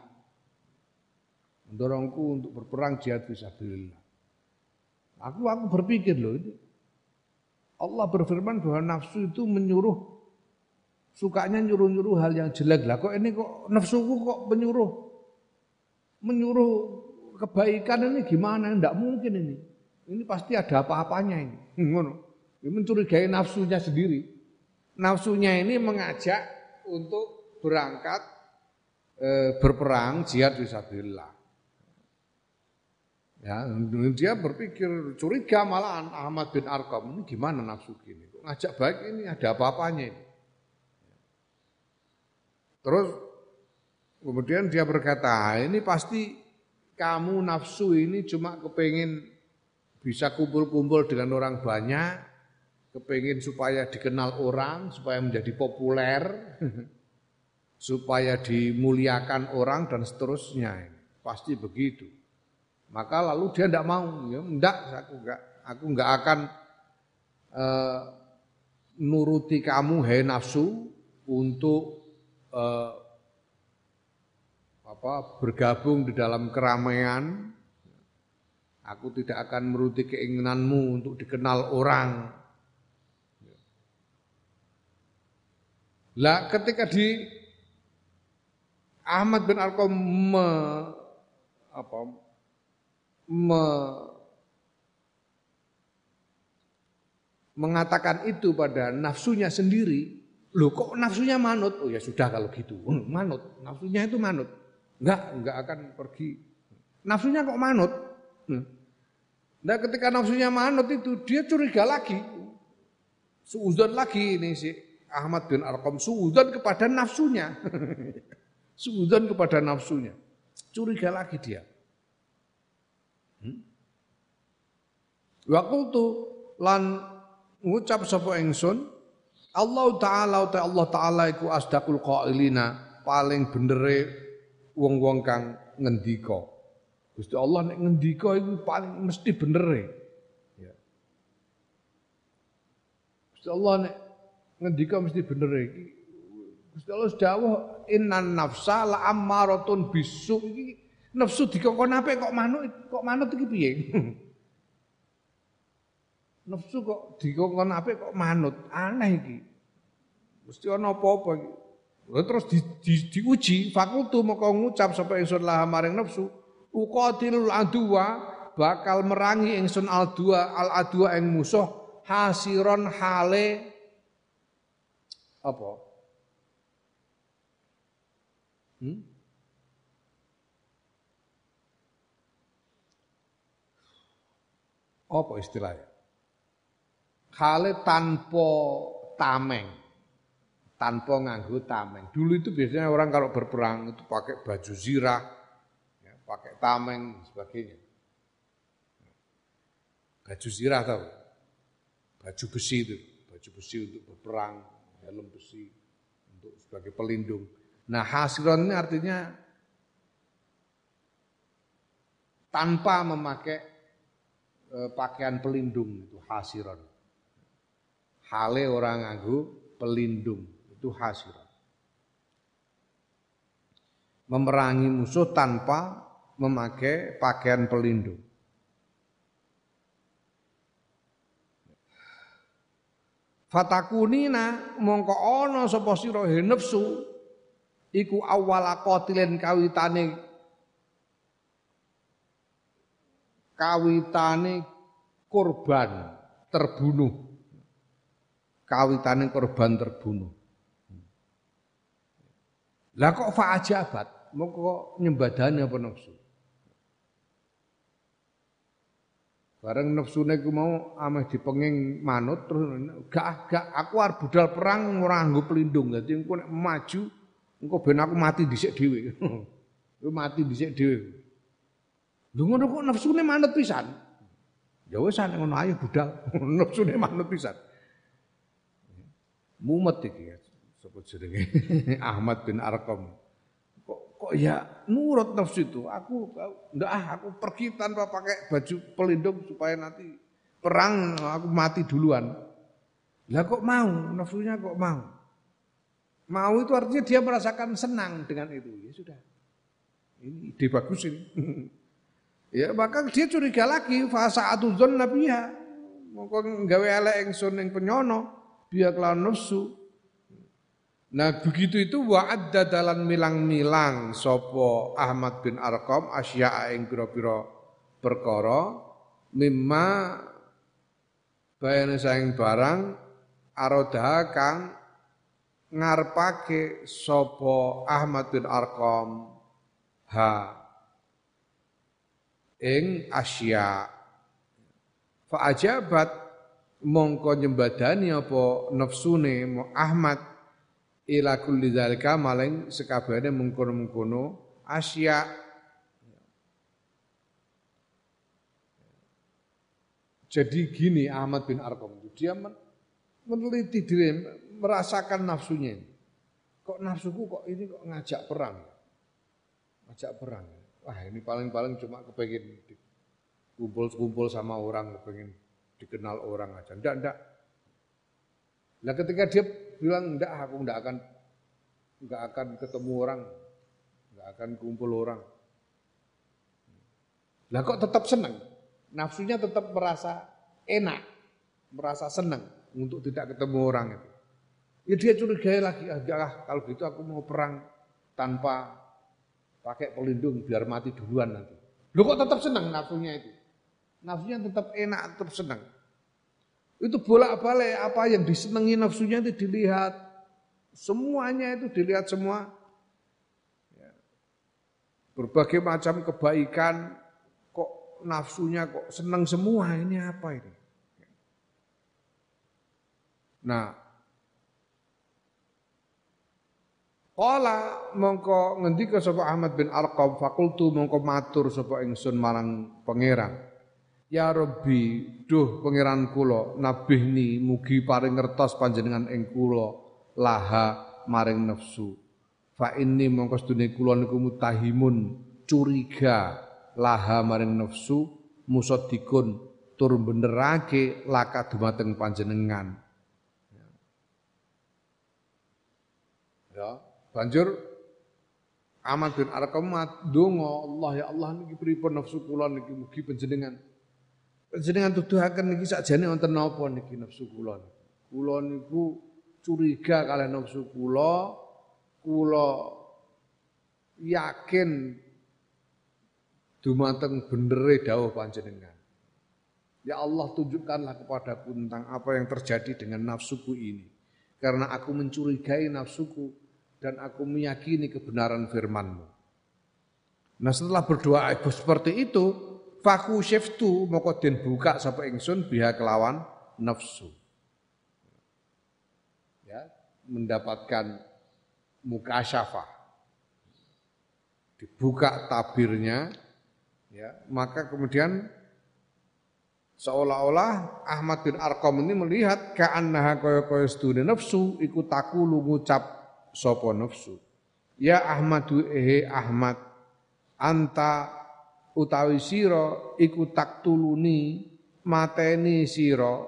Mendorongku untuk berperang jihad visabilillah. Aku aku berpikir loh itu Allah berfirman bahwa nafsu itu menyuruh sukanya nyuruh-nyuruh hal yang jelek lah. Kok ini kok nafsuku kok menyuruh menyuruh kebaikan ini gimana? Tidak mungkin ini. Ini pasti ada apa-apanya ini. Ngono. Ini mencurigai nafsunya sendiri. Nafsunya ini mengajak untuk berangkat e, berperang jihad fisabilillah. Ya, dia berpikir curiga malahan Ahmad bin Arqam ini gimana nafsu gini? Ngajak baik ini ada apa-apanya ini. Terus kemudian dia berkata, ini pasti kamu nafsu ini cuma kepingin bisa kumpul-kumpul dengan orang banyak, kepingin supaya dikenal orang, supaya menjadi populer, supaya dimuliakan orang dan seterusnya. Pasti begitu. Maka lalu dia tidak mau, ya enggak, aku enggak, aku enggak akan uh, nuruti kamu hai nafsu untuk eh, apa bergabung di dalam keramaian aku tidak akan meruti keinginanmu untuk dikenal orang lah ketika di Ahmad bin Arqam me, apa me, mengatakan itu pada nafsunya sendiri Loh kok nafsunya manut? Oh ya sudah kalau gitu. Hmm, manut. Nafsunya itu manut. Enggak, enggak akan pergi. Nafsunya kok manut? Hmm. Nah ketika nafsunya manut itu dia curiga lagi. Suudzon lagi ini si Ahmad bin Arqam suudzon kepada nafsunya. suudzon kepada nafsunya. Curiga lagi dia. Hmm? Waktu itu lan ngucap sapa ingsun Allah taala ta Allah taala iku asdaqul qailina paling benere wong-wong kang ngendika. Gusti Allah nek ngendika iku paling mesti benere. Ya. Gusti Allah nek ngendika mesti benere iki. Gusti Allah dawuh innan nafsa la ammaratun bisu iki nafsu dikokon apik kok manut kok manut iki piye? nafsu kok dikongkon apik kok manut aneh iki mesti ana apa-apa iki terus di, di, diuji fakultu maka ngucap sapa ingsun lah maring nafsu uqatilul adwa bakal merangi ingsun al dua al adwa ing musuh hasiron hale apa hmm? apa istilahnya Hale tanpa tameng. Tanpa nganggo tameng. Dulu itu biasanya orang kalau berperang itu pakai baju zirah, pakai tameng sebagainya. Baju zirah tahu? Baju besi itu, baju besi untuk berperang, helm besi untuk sebagai pelindung. Nah, hasiron ini artinya tanpa memakai eh, pakaian pelindung itu hasiron hale orang nganggo pelindung itu hasirat. Memerangi musuh tanpa memakai pakaian pelindung. Fatakunina mongko ana sapa sira nafsu iku awala qatilen kawitane kawitane korban terbunuh. Kawitane korban terbunuh. Lah kok fa'ajabat? Kok nyembadane apa nafsu? Bareng nafsune ku mau ameh dipenging manut terus gak gak aku arep budal perang ora nganggo pelindung. Dadi engko nek maju engko ben aku mati dhisik dhewe. Ku mati dhisik dhewe. Lho ngono kok nafsune manut pisan. Ya wis ngono ayo budal. nafsune manut pisan. Mumet iki sapa jenenge Ahmad bin Arqam. Kok ya nurut nafsu itu. Aku ndak ah aku pergi tanpa pakai baju pelindung supaya nanti perang aku mati duluan. Lah kok mau nafsunya kok mau? Mau itu artinya dia merasakan senang dengan itu. Ya sudah. Ini ide bagus ini. Ya maka dia curiga lagi fasa atuzon nabiha. Mongko gawe elek ingsun ing penyono biya kelawan nafsu. Nah begitu itu wa'adda dalan milang-milang sopo Ahmad bin Arqam asya'a ing pira-pira perkara mimma bayane saing barang arodah kang ngarepake sopo Ahmad bin Arqam ha ing asya. Fa ajabat mongko nyembadani apa nafsune Ahmad ila kulli zalika maling sekabehane mengkono-mengkono asya Jadi gini Ahmad bin Arqam itu dia meneliti diri, merasakan nafsunya. Kok nafsuku kok ini kok ngajak perang? Ngajak perang wah ini paling-paling cuma kepengen kumpul-kumpul sama orang, kepengen dikenal orang aja. Enggak, enggak. Nah ketika dia bilang enggak, aku enggak akan enggak akan ketemu orang, enggak akan kumpul orang. Lah kok tetap senang? Nafsunya tetap merasa enak, merasa senang untuk tidak ketemu orang itu. Ya dia curigai lagi, ah, kalau gitu aku mau perang tanpa pakai pelindung biar mati duluan nanti. Lu kok tetap senang nafsunya itu? Nafsunya tetap enak, tetap senang. Itu bolak-balik apa yang disenangi nafsunya itu dilihat. Semuanya itu dilihat semua. Ya. Berbagai macam kebaikan kok nafsunya kok senang semua ini apa ini? Nah, Kala mongko ngendika sapa Ahmad bin Arqam fakultu mongko matur sapa ingsun marang pangeran. Ya Rabbi, duh pangeran kula, nabihni mugi paring ngertos panjenengan ing kula laha maring nafsu. Fa inni mongko sedune kula niku mutahimun curiga laha maring nafsu musaddiqun tur benerake laka dumateng panjenengan. Ya. Banjur Ahmad bin Arqam donga Allah ya Allah niki pripun nafsu kula niki mugi panjenengan panjenengan tuduhaken niki sakjane wonten napa niki nafsu kula kula niku curiga kalian nafsu kula kula yakin dumateng benere dawuh panjenengan. Ya Allah tunjukkanlah kepadaku tentang apa yang terjadi dengan nafsuku ini. Karena aku mencurigai nafsuku dan aku meyakini kebenaran firman-Mu. Nah setelah berdoa seperti itu, faku syiftu moko den buka sapa ingsun biha kelawan nafsu. Ya, mendapatkan muka syafah. Dibuka tabirnya, ya, maka kemudian seolah-olah Ahmad bin Arqam ini melihat ka'annaha kaya kaya studi nafsu iku takulu ngucap sapa nafsu ya ahmadu ehe ahmad anta utawi sira iku taktuluni mateni sira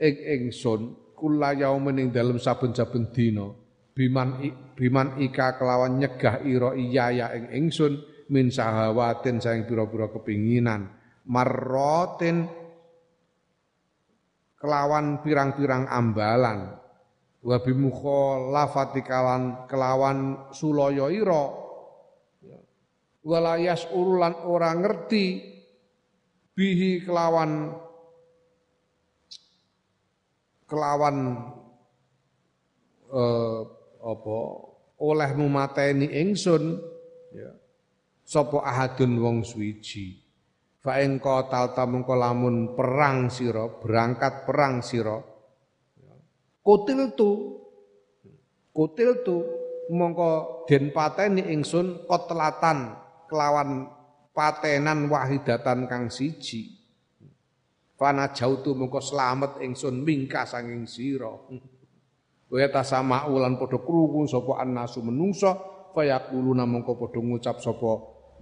ing ingsun kula yaumin ing dalem saben-saben dina. Biman biman ika kelawan nyegah ira iya ya ing ingsun min sahawatin saing pira-pira kepinginan. Marroten kelawan pirang-pirang ambalan. Wa bimukhalafati kawan kelawan sulaya ira walayas urulan ora ngerti bihi kelawan kelawan eh, apa oleh mateni ingsun ya. Sapa ahadun wong suwiji? Fa ing qatal tamungko lamun perang sira berangkat perang sira Kutil tu, kutil tu, mongko den pateni ingsun kotlatan kelawan patenan wahidatan kang siji. Fana jautu mongko selamat ingsun mingka sanging sira. Wa tasama ulan padha krungu sapa annasu menungso fayaquluna mongko padha ngucap sapa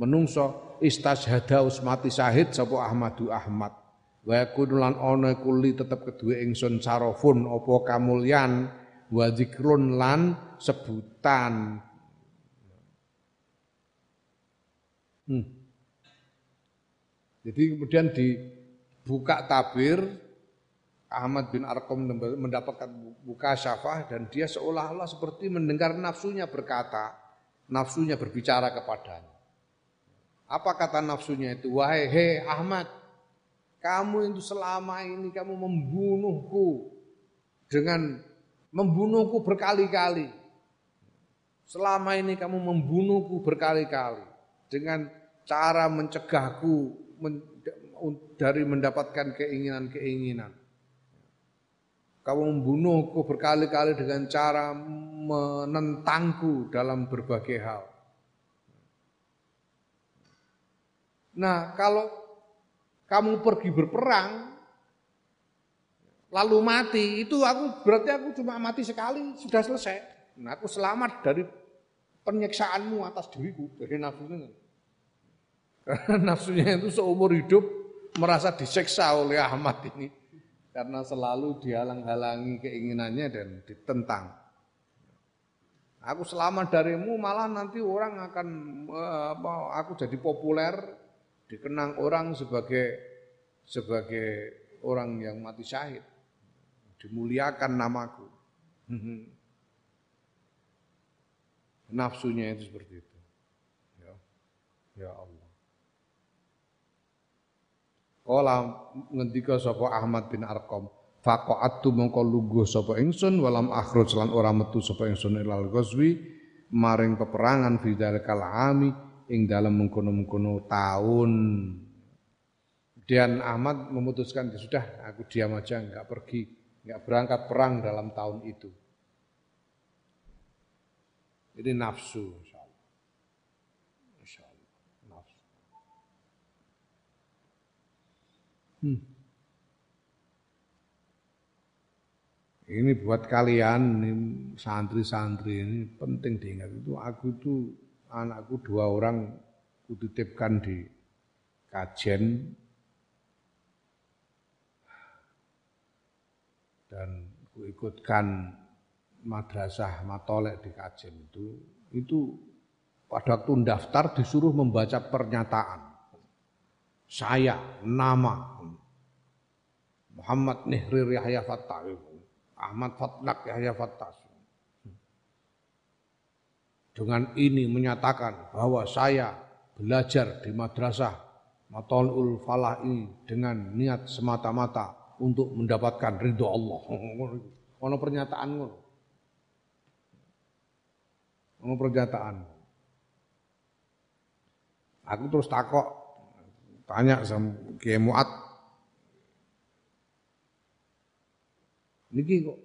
menungso istashhada usmati syahid sapa Ahmadu Ahmad wa yakunu lan ana kuli tetep kedue ingsun sarofun apa kamulyan wa zikrun lan sebutan hmm. jadi kemudian dibuka tabir Ahmad bin Arkom mendapatkan buka syafah dan dia seolah-olah seperti mendengar nafsunya berkata, nafsunya berbicara kepadanya. Apa kata nafsunya itu? Wahai he Ahmad, kamu itu selama ini kamu membunuhku dengan membunuhku berkali-kali. Selama ini kamu membunuhku berkali-kali dengan cara mencegahku dari mendapatkan keinginan-keinginan. Kamu membunuhku berkali-kali dengan cara menentangku dalam berbagai hal. Nah, kalau kamu pergi berperang lalu mati, itu aku berarti aku cuma mati sekali sudah selesai. Nah, aku selamat dari penyiksaanmu atas diriku dari nafsunya. Nafsunya itu seumur hidup merasa diseksa oleh Ahmad ini karena selalu dihalang-halangi keinginannya dan ditentang. Aku selamat darimu malah nanti orang akan eh, apa aku jadi populer dikenang orang sebagai sebagai orang yang mati syahid. Dimuliakan namaku. Nafsunya itu seperti itu. Ya, ya Allah. Kala ngendika sapa Ahmad bin Arqam, faqa'attu mongko lungguh sapa ingsun walam akhruj lan ora metu sapa ingsun ilal ghazwi maring peperangan fi dalikal ami ing dalam mengkono-mengkono tahun. Dan Ahmad memutuskan ya sudah aku diam aja nggak pergi, nggak berangkat perang dalam tahun itu. Ini nafsu, insya Allah. Insya Allah, nafsu. Hmm. Ini buat kalian, santri-santri ini penting diingat itu. Aku itu anakku dua orang kutitipkan di kajen dan kuikutkan madrasah matolek di kajen itu itu pada waktu daftar disuruh membaca pernyataan saya nama Muhammad Nihrir Yahya Fattah Ahmad Fatlak Yahya Fattah dengan ini menyatakan bahwa saya belajar di madrasah Matolul Falah ini dengan niat semata-mata untuk mendapatkan ridho Allah. Ono pernyataan ngono. Ono pernyataan. Aku terus takok tanya sama Kiai Muat. Niki kok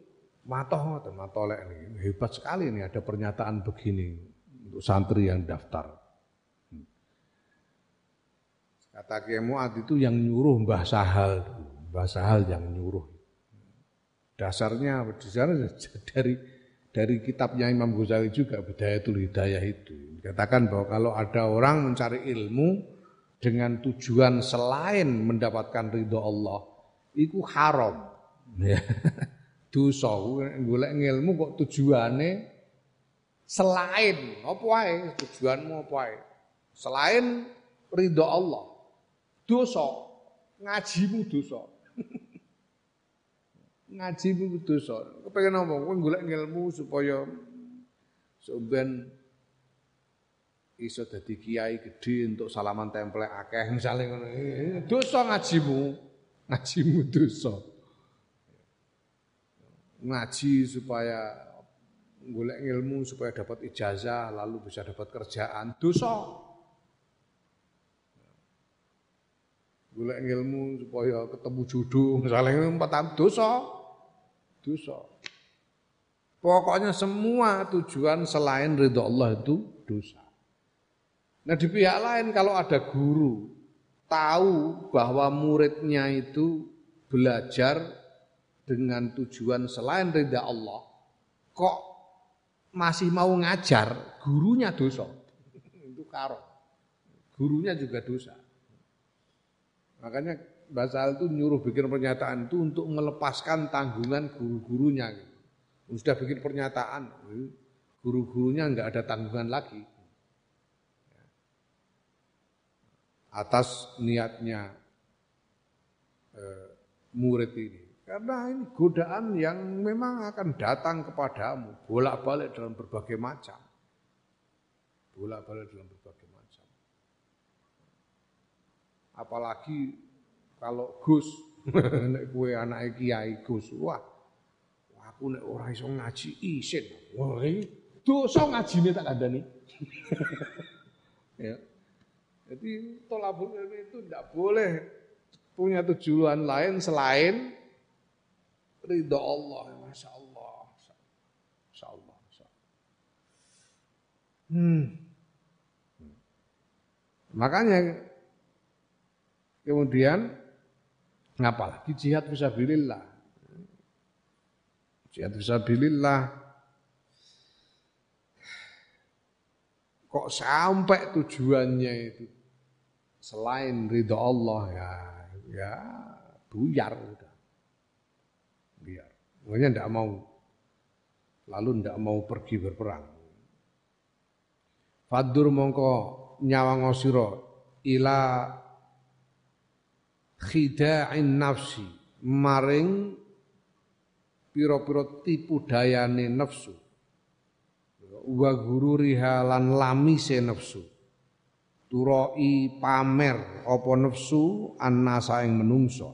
Matoh ngoten, matolek ini hebat sekali ini ada pernyataan begini untuk santri yang daftar. Kata Kiai Muad itu yang nyuruh Mbah Sahal, Mbah Sahal yang nyuruh. Dasarnya dasarnya dari dari kitabnya Imam Ghazali juga Bidayatul Hidayah itu. Dikatakan bahwa kalau ada orang mencari ilmu dengan tujuan selain mendapatkan ridho Allah, itu haram. Ya. Dosa. Golek ilmu kok tujuane selain. Apa wae tujuanmu apa wae selain ridho Allah. Dosa. Ngajimu dosa. Ngaji itu dosa. Kepengen apa? Kowe golek ilmu supaya sampean iso dadi kiai gede untuk salaman templek akeh misalnya ngono. Dosa ngajimu. Ngajimu dosa. Ngaji supaya golek ilmu supaya dapat ijazah lalu bisa dapat kerjaan dosa. golek ilmu supaya ketemu jodoh misalnya empat dosa dosa pokoknya semua tujuan selain ridho Allah itu dosa nah di pihak lain kalau ada guru tahu bahwa muridnya itu belajar dengan tujuan selain ridha Allah kok masih mau ngajar gurunya dosa itu karo gurunya juga dosa Makanya Basal itu nyuruh bikin pernyataan itu untuk melepaskan tanggungan guru-gurunya. Sudah bikin pernyataan, guru-gurunya nggak ada tanggungan lagi. Atas niatnya eh, murid ini. Karena ini godaan yang memang akan datang kepadamu bolak-balik dalam berbagai macam. Bolak-balik dalam berbagai macam. Apalagi kalau Gus, nek kue anak kiai Gus, wah, aku nek ora iso ngaji isin. Wah, dosa ngajine tak nih. ya. Jadi tolabul ilmi itu tidak boleh punya tujuan lain selain ridho Allah. Masya Allah. Masya Allah. Masya Allah. Hmm. Makanya Kemudian apalagi jihad fisabilillah. Jihad fisabilillah kok sampai tujuannya itu? Selain ridho Allah ya ya buyar udah. Biar makanya tidak mau. Lalu tidak mau pergi berperang. Fadur mongko nyawang osiro ila khida'in nafsi maring piro-piro tipu dayane nafsu wa gururiha lan lamise nafsu. Turoi pamer apa nafsu annasa ing menungso.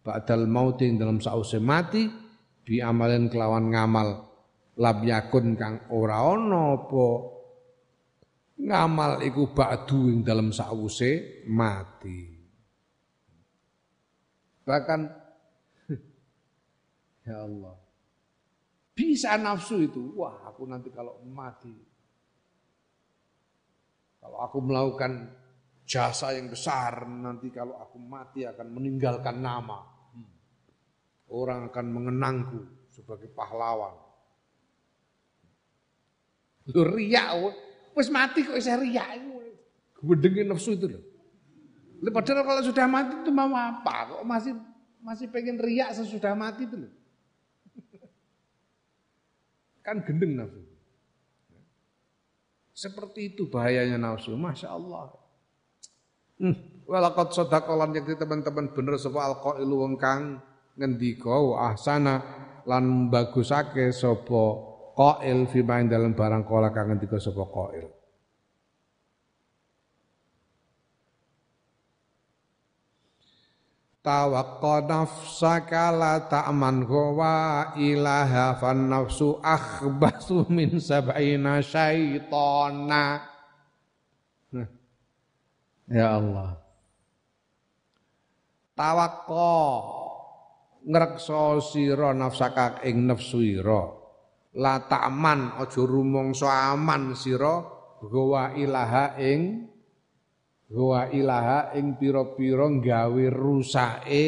Ba'dal mauti dalam sause mati bi amalen kelawan ngamal. Lab yakun kang ora ana apa. Ngamal iku ba'du ing dalam sause mati. Bahkan ya Allah. Bisa nafsu itu. Wah, aku nanti kalau mati kalau aku melakukan jasa yang besar nanti kalau aku mati akan meninggalkan nama. Orang akan mengenangku sebagai pahlawan. Lu riak, wis mati kok bisa riak. Gedengin nafsu itu loh. Padahal kalau sudah mati itu mau apa? Kok masih masih pengen riak sesudah mati itu loh. Kan gendeng nafsu. Seperti itu bahayanya nafsu. Masya Allah. Hmm. Walakot sodakolan yang teman-teman bener sapa alqailu wong kang ngendika ahsana lan bagusake sapa qail fi dalam barang kala kang ngendika sapa. Tawakka nafsaka la ta'man huwa ilaha fan nafsu akhbasu min sab'ina syaitana. Nah. Ya Allah. Tawakka ngrekso sira nafsaka ing nafsu ira. La ta'man aja rumangsa aman sira huwa ilaha ing Wa ilaha ing pira-pira gawe rusake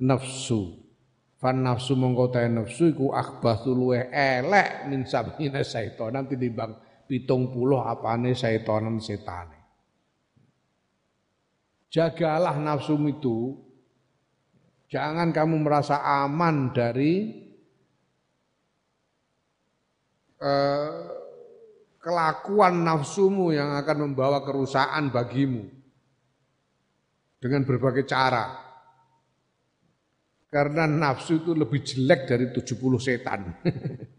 nafsu. Fan nafsu mongko nafsu iku akhbathu luwe elek min sabina dibang pitung puluh apane syaitanan setane. Jagalah nafsu itu. Jangan kamu merasa aman dari uh, kelakuan nafsumu yang akan membawa kerusakan bagimu dengan berbagai cara. Karena nafsu itu lebih jelek dari 70 setan.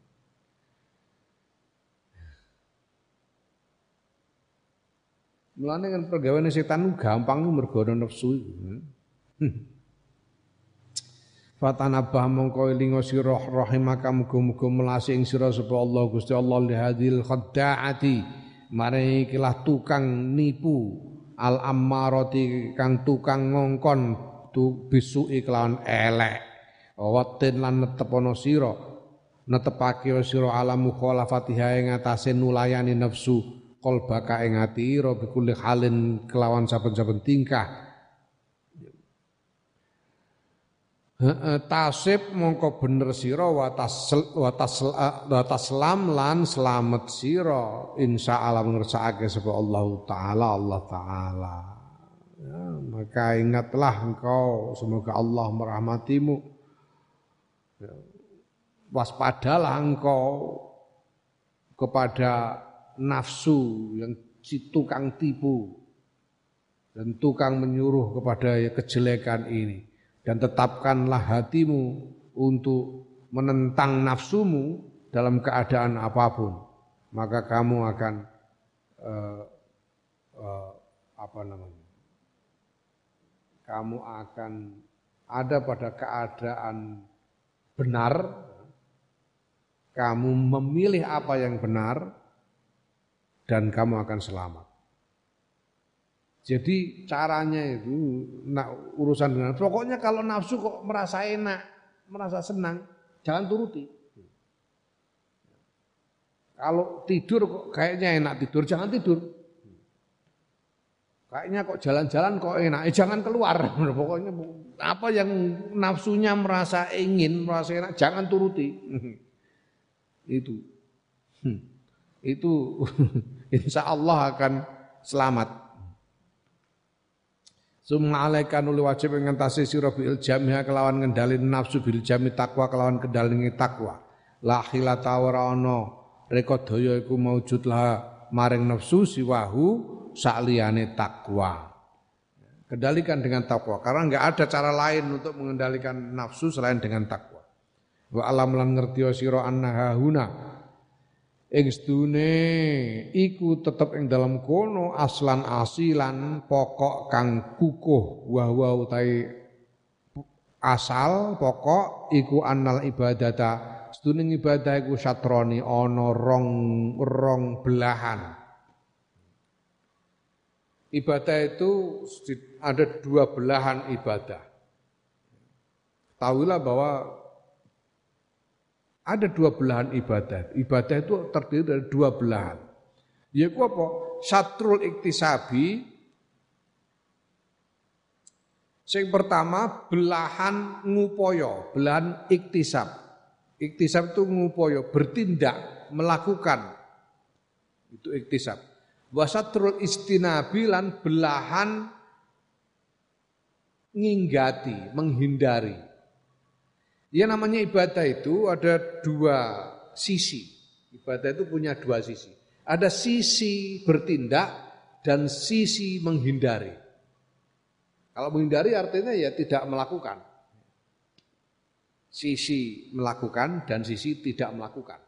Mulane kan pergaweane setan gampang mergo nafsu iku. Fatanabah mongko elinga sira rahimaka muga-muga melasi ing sira sapa Allah. Gusti Allah lihadil khadda'ati mare ikilah tukang nipu. Al ammarati kang tukang ngongkon tu bisu iklawan elek. Watin lan netepono sira. Netepake sira ala mukhalafatiha ing atase nulayani nafsu qalbaka ing ati halin kelawan saben-saben tingkah tasib mongko bener sira wa taslam lan selamat sira. Insyaallah ngersakake sapa Allah taala Allah taala. Ya, maka ingatlah engkau semoga Allah merahmatimu. Ya, waspadalah engkau kepada nafsu yang si tukang tipu dan tukang menyuruh kepada kejelekan ini dan tetapkanlah hatimu untuk menentang nafsumu dalam keadaan apa pun maka kamu akan uh, uh, apa namanya kamu akan ada pada keadaan benar kamu memilih apa yang benar dan kamu akan selamat jadi caranya itu nak urusan dengan pokoknya kalau nafsu kok merasa enak, merasa senang, jangan turuti. Kalau tidur kok kayaknya enak tidur, jangan tidur. Kayaknya kok jalan-jalan kok enak, eh jangan keluar. Pokoknya apa yang nafsunya merasa ingin, merasa enak, jangan turuti. Itu. Hmm. Itu insya Allah akan selamat. Summa alaika nuli wajib ngentasi sira bil jamiha kelawan ngendalin nafsu bil jami takwa kelawan kendalin takwa. La khilata ora ana reka iku maujud lah maring nafsu siwahu sakliyane takwa. Kendalikan dengan takwa karena enggak ada cara lain untuk mengendalikan nafsu selain dengan takwa. Wa alam lan ngerti sira annaha ing sedune iku tetep ing dalam kono aslan asilan pokok kang kukuh wa wa utai asal pokok iku annal ibadata. Sedune ibadah iku satroni ana rong rong belahan. Ibadah itu ada dua belahan ibadah. Tahulah bahwa ada dua belahan ibadah. Ibadah itu terdiri dari dua belahan. Yaitu apa? Satrul iktisabi. Yang pertama belahan ngupoyo, belahan iktisab. Iktisab itu ngupoyo, bertindak, melakukan. Itu iktisab. Wasatrul istinabi lan belahan nginggati, menghindari. Ya namanya ibadah itu ada dua sisi. Ibadah itu punya dua sisi. Ada sisi bertindak dan sisi menghindari. Kalau menghindari artinya ya tidak melakukan. Sisi melakukan dan sisi tidak melakukan.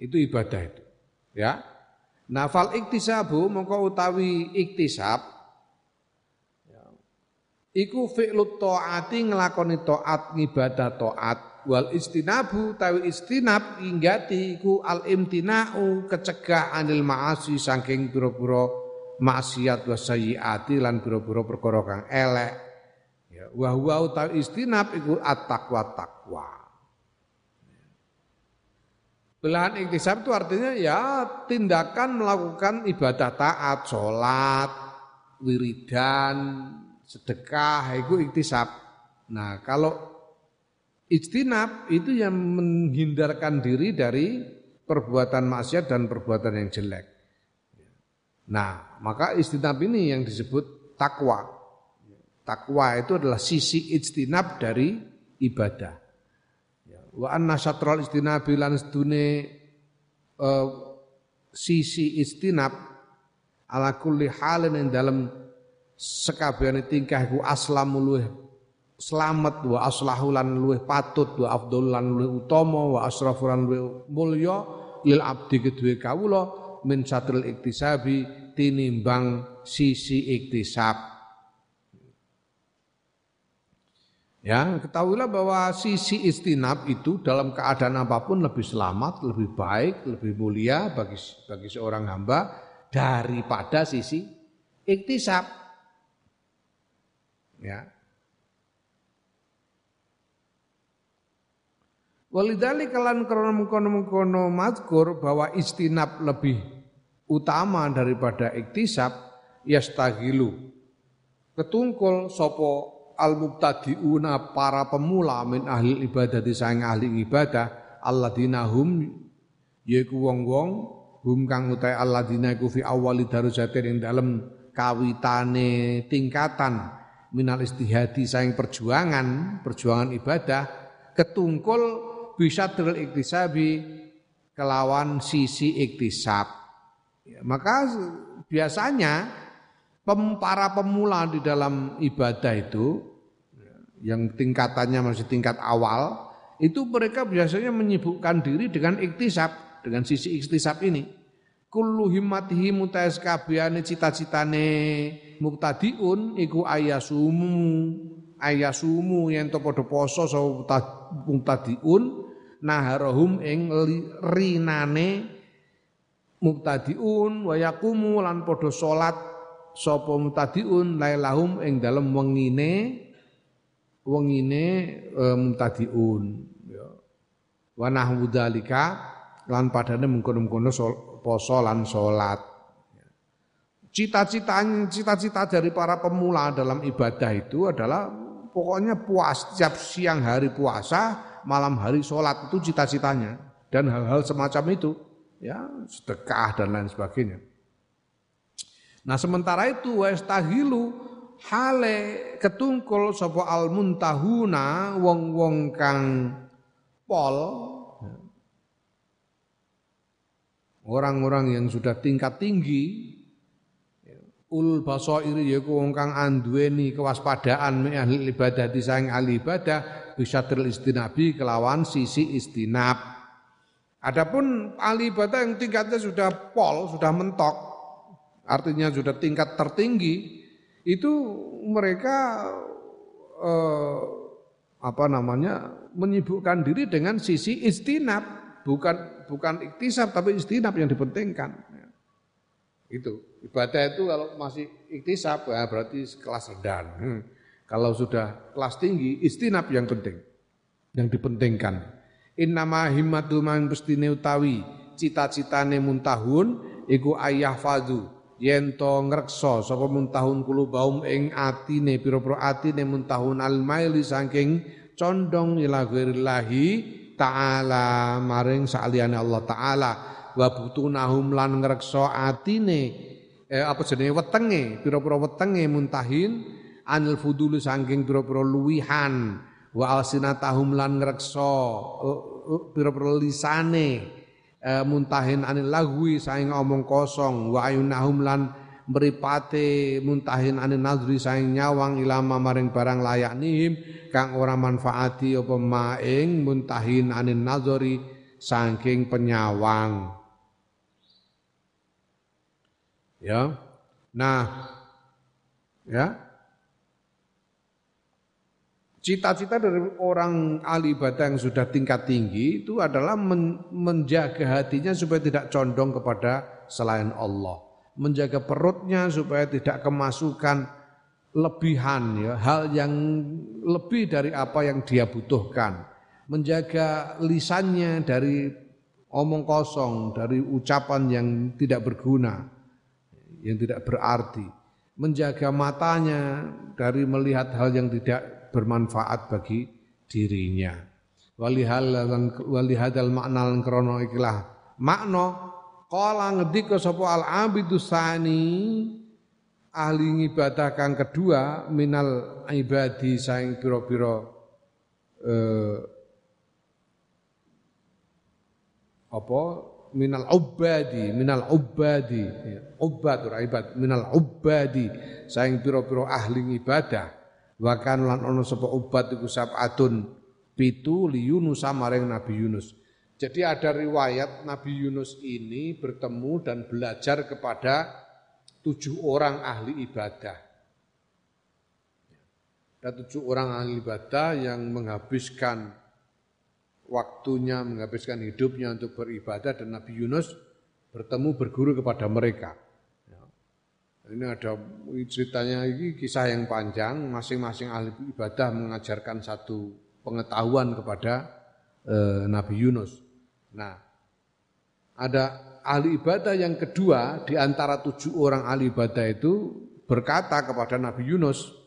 Itu ibadah itu. Ya. Nafal iktisabu mongko utawi iktisab iku fi'lut ta'ati nglakoni taat ngibadah taat. Wal istinabu tawi istinab inggati iku al imtina'u kecegah anil ma'asi saking pira-pira maksiat wa sayyiati lan pira-pira perkara kang elek. Ya wa huwa utawi istinab iku at-taqwa taqwa Belahan iktisab itu artinya ya tindakan melakukan ibadah taat, sholat, wiridan, sedekah itu iktisab. Nah, kalau ijtinab itu yang menghindarkan diri dari perbuatan maksiat dan perbuatan yang jelek. Nah, maka istinab ini yang disebut takwa. Takwa itu adalah sisi ijtinab dari ibadah. Wa anna istinab lan sedune uh, sisi istinab ala kulli halin yang dalam sekabehane tingkah iku aslam selamat wa aslahu lan patut wa afdhal lan luweh utama wa asrafu lan luweh mulya lil abdi kedue kawula min satril iktisabi tinimbang sisi iktisab Ya, ketahuilah bahwa sisi istinab itu dalam keadaan apa pun lebih selamat, lebih baik, lebih mulia bagi bagi seorang hamba daripada sisi iktisab. Ya. Walidali kalan krono mengkono mazkur bahwa istinab lebih utama daripada iktisab yastagilu. Ketungkul sopo al mubtadiuna para pemula min ahli ibadah disayang ahli ibadah alladzina hum yaiku wong-wong hum kang utai alladzina iku fi awali darujatin ing dalem kawitane tingkatan minal istihadi sayang perjuangan perjuangan ibadah ketungkul bisa teril iktisabi kelawan sisi iktisab ya, maka biasanya para pemula di dalam ibadah itu yang tingkatannya masih tingkat awal, itu mereka biasanya menyibukkan diri dengan iktisab, dengan sisi iktisab ini. Kullu himmatihi cita-citane muktadiun iku ayasumu. Ayasumu yen to padha poso sapa muktadiun naharahum ing rinane mubtadiun wa yaqumu lan padha salat sapa mubtadiun lailahum ing dalem wengine wengine e, mutadiun ya. Wa lan padane mengkono-mengkono poso lan salat cita-cita cita-cita dari para pemula dalam ibadah itu adalah pokoknya puas. Setiap siang hari puasa malam hari sholat itu cita-citanya. Dan hal-hal semacam itu ya sedekah dan lain sebagainya. Nah sementara itu wastahilu hale ketungkul sapa al muntahuna wong-wong kang pol. Orang-orang yang sudah tingkat tinggi ul basairi yaiku wong kang anduweni kewaspadaan mi ahli ibadah disayang ahli ibadah bisa istinabi kelawan sisi istinab adapun ahli ibadah yang tingkatnya sudah pol sudah mentok artinya sudah tingkat tertinggi itu mereka eh, apa namanya menyibukkan diri dengan sisi istinab bukan bukan iktisab tapi istinab yang dipentingkan. Itu ibadah itu kalau masih iktisab ya berarti kelas rendah. Hmm. kalau sudah kelas tinggi istinab yang penting. Yang dipentingkan. Innama himmatu man pestine utawi cita-citane muntahun iku ayah fadu. Yen to ngreksa sapa muntahun baum ing atine pira-pira atine muntahun almaili saking condong ila ghairillahi taala maring saliyane Allah taala wa butunahum lan ngreksa atine. Eh, apa jenenge? Wetenge pira-pira wetenge muntahin. Anil fudul saking pira-pira luwihan. Wa alsinatahum lan ngreksa eh, eh, pira-pira lisane. Eh, muntahin anil lagwi saing omong kosong. Wa ayunahum lan mripate muntahin anil nazri saing nyawang ilama maring barang layak nihim kang ora manfaati apa maing muntahin anil nazari saking penyawang ya. Nah. Ya. Cita-cita dari orang ahli ibadah yang sudah tingkat tinggi itu adalah men menjaga hatinya supaya tidak condong kepada selain Allah. Menjaga perutnya supaya tidak kemasukan lebihan ya, hal yang lebih dari apa yang dia butuhkan. Menjaga lisannya dari omong kosong, dari ucapan yang tidak berguna, yang tidak berarti. Menjaga matanya dari melihat hal yang tidak bermanfaat bagi dirinya. Walihadal makna krono ikilah makna Kala ngedika sapa al abidus sani ahli ibadah kang kedua minal ibadi saing pira-pira eh, apa minal ubadi minal ubadi ya, ubad ibad minal ubadi saing pira-pira ahli ibadah. Wa kan lan ono sapa ubat iku sab'atun. Pitu li Yunus maring Nabi Yunus. Jadi ada riwayat Nabi Yunus ini bertemu dan belajar kepada tujuh orang ahli ibadah. Ada tujuh orang ahli ibadah yang menghabiskan waktunya, menghabiskan hidupnya untuk beribadah dan Nabi Yunus bertemu berguru kepada mereka. Ya. Ini ada ceritanya ini kisah yang panjang, masing-masing ahli ibadah mengajarkan satu pengetahuan kepada eh, Nabi Yunus. Nah, ada ahli ibadah yang kedua di antara tujuh orang ahli ibadah itu berkata kepada Nabi Yunus,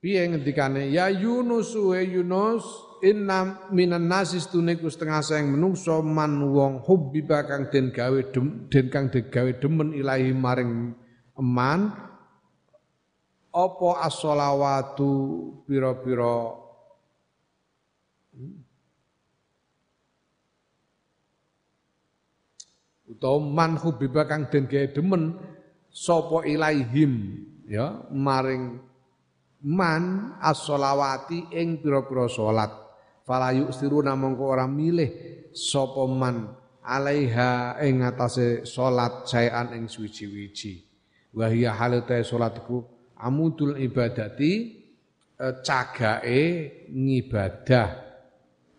Piye ngendikane? Ya Yunus we Yunus inna minan nasis tuniku setengah sayang menungso man wong hubbi bakang den gawe dem, den kang gawe demen ilahi maring eman apa as-shalawatu pira-pira? Utawa man hubiba kang den gawe demen sapa ilaihim ya maring man as-sholawati ing pira-pira salat fala yusiruna mongko ora milih sapa man alaiha ing atase salat sayan ing suwi-wiji wa hiya halate salat iku amudul ibadati e, cagake ngibadah.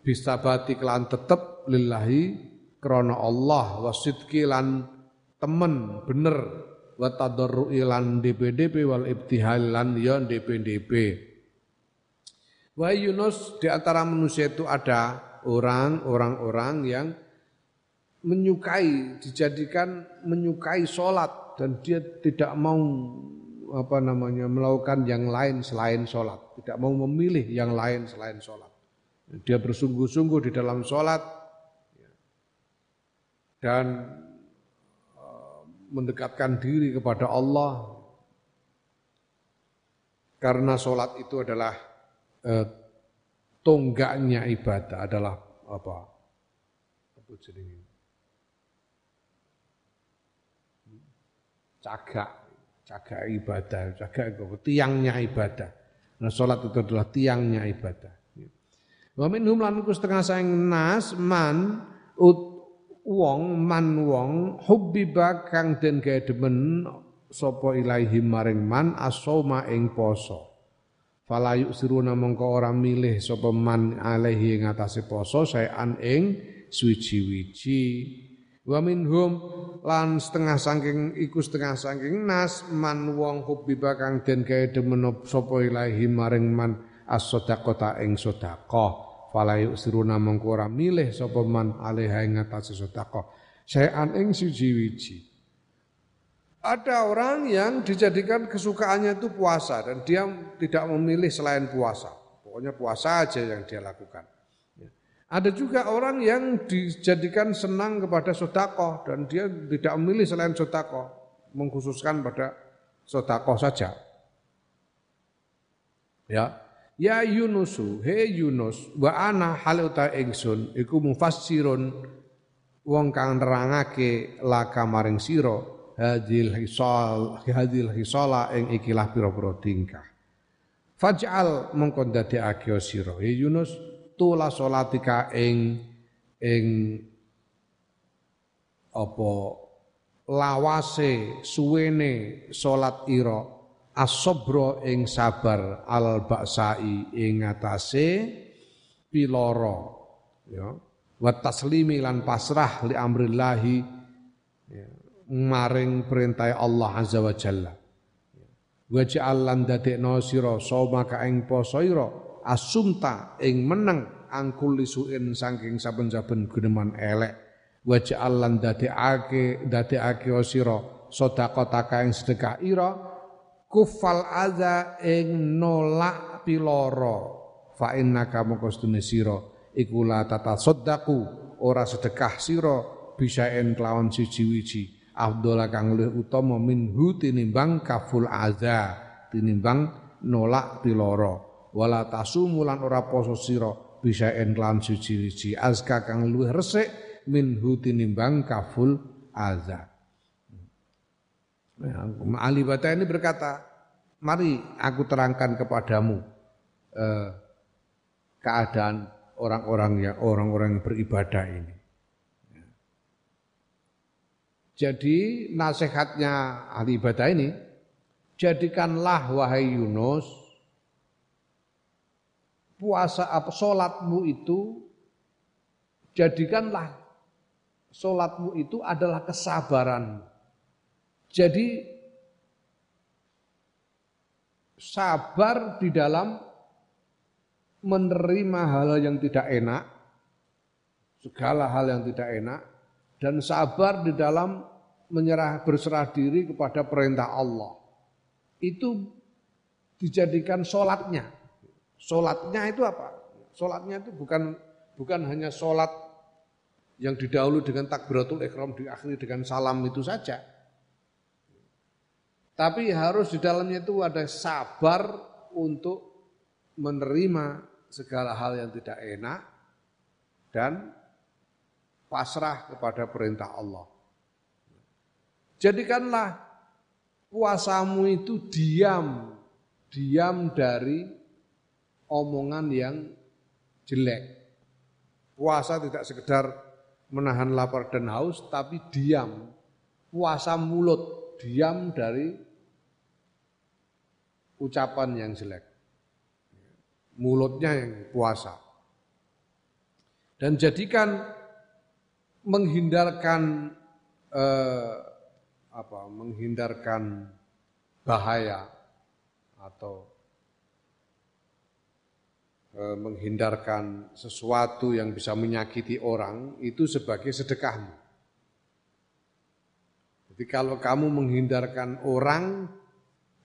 Bisabati kelan tetep lillahi krana Allah wasidki lan temen bener wa tadarrui lan DPDP wal ibtihal lan ya DPDP. Wahai Yunus di antara manusia itu ada orang orang-orang yang menyukai dijadikan menyukai sholat dan dia tidak mau apa namanya melakukan yang lain selain sholat. Tidak mau memilih yang lain selain sholat. Dia bersungguh-sungguh di dalam sholat. Dan mendekatkan diri kepada Allah. Karena sholat itu adalah eh, tonggaknya ibadah adalah apa? Apa jenenge? Cagak cagak ibadah cagak tiangnya ibadah. Nah sholat itu adalah tiangnya ibadah. Wa minhum lan setengah sayang nas man ut wong man wong hubbiba kang den gawe demen sapa ilahi maring man asoma ing poso. Fala yusiruna mongko ora milih sapa man alaihi ing atase poso saean ing suwi-wiji wa minhum lan setengah saking iku setengah saking nas man wong hubbiba kang den gawe demen sapa ilahi maring man as-sadaqata ing sedekah fala yusiruna mongko ora milih sapa man alaiha ing atase sedekah sayan ing siji-wiji ada orang yang dijadikan kesukaannya itu puasa dan dia tidak memilih selain puasa. Pokoknya puasa aja yang dia lakukan. Ya. Ada juga orang yang dijadikan senang kepada sodakoh dan dia tidak memilih selain sodakoh, mengkhususkan pada sodakoh saja. Ya, Ya Yunusu, he Yunus, wa ana hal uta ingsun iku mufassirun wong kang nerangake laka maring sira hadil hisal hadil hisala ing ikilah pira-pira tingkah. Faj'al mongko ndadekake sira he Yunus tula salatika ing ing apa lawase suwene salat ira asobro ing sabar al baksai ing atase piloro ya. Wa taslimi lan pasrah li amrillahi ya, maring perintah Allah azza wa jalla. Wa ja'al lan dadekno sira soma ka ing poso ira asumta ing meneng angkul lisuin saking saben-saben guneman elek. Wa ja'al lan dadekake dadekake sira sedekah ing sedekah ira kufal adza ing nolak piloro. Fa innaka mongko sedune sira. Iku la tata sodaku ora sedekah sira bisaen kelawan siji-wiji. Afdhala kang luwih utama minhu tinimbang kaful adza tinimbang nolak piloro. Wala tasumulan ora poso sira bisaen kelawan siji-wiji. Azka kang luwih resik minhu tinimbang kaful adza Ali Bata ini berkata, mari aku terangkan kepadamu eh, keadaan orang-orang yang orang-orang beribadah ini. Jadi nasihatnya ahli ibadah ini, jadikanlah wahai Yunus puasa apa solatmu itu jadikanlah solatmu itu adalah kesabaran. Jadi sabar di dalam menerima hal yang tidak enak, segala hal yang tidak enak, dan sabar di dalam menyerah berserah diri kepada perintah Allah. Itu dijadikan solatnya. Solatnya itu apa? Solatnya itu bukan bukan hanya solat yang didahului dengan takbiratul ikhram diakhiri dengan salam itu saja. Tapi harus di dalamnya itu ada sabar untuk menerima segala hal yang tidak enak dan pasrah kepada perintah Allah. Jadikanlah puasamu itu diam, diam dari omongan yang jelek. Puasa tidak sekedar menahan lapar dan haus, tapi diam. Puasa mulut, diam dari ucapan yang jelek. Mulutnya yang puasa. Dan jadikan menghindarkan eh, apa? Menghindarkan bahaya atau eh, menghindarkan sesuatu yang bisa menyakiti orang itu sebagai sedekahmu. Jadi kalau kamu menghindarkan orang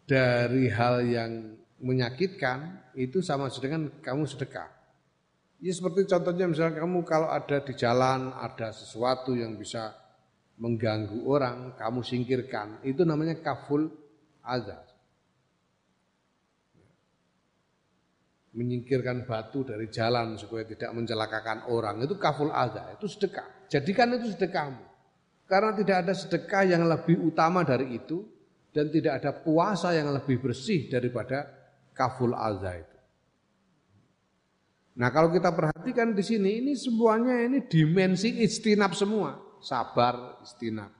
dari hal yang menyakitkan, itu sama dengan kamu sedekah. Ya seperti contohnya misalnya kamu kalau ada di jalan, ada sesuatu yang bisa mengganggu orang, kamu singkirkan. Itu namanya kaful azab. Menyingkirkan batu dari jalan supaya tidak mencelakakan orang. Itu kaful azab, itu sedekah. Jadikan itu sedekahmu. Karena tidak ada sedekah yang lebih utama dari itu dan tidak ada puasa yang lebih bersih daripada kaful azza itu. Nah kalau kita perhatikan di sini ini semuanya ini dimensi istinab semua, sabar istinab.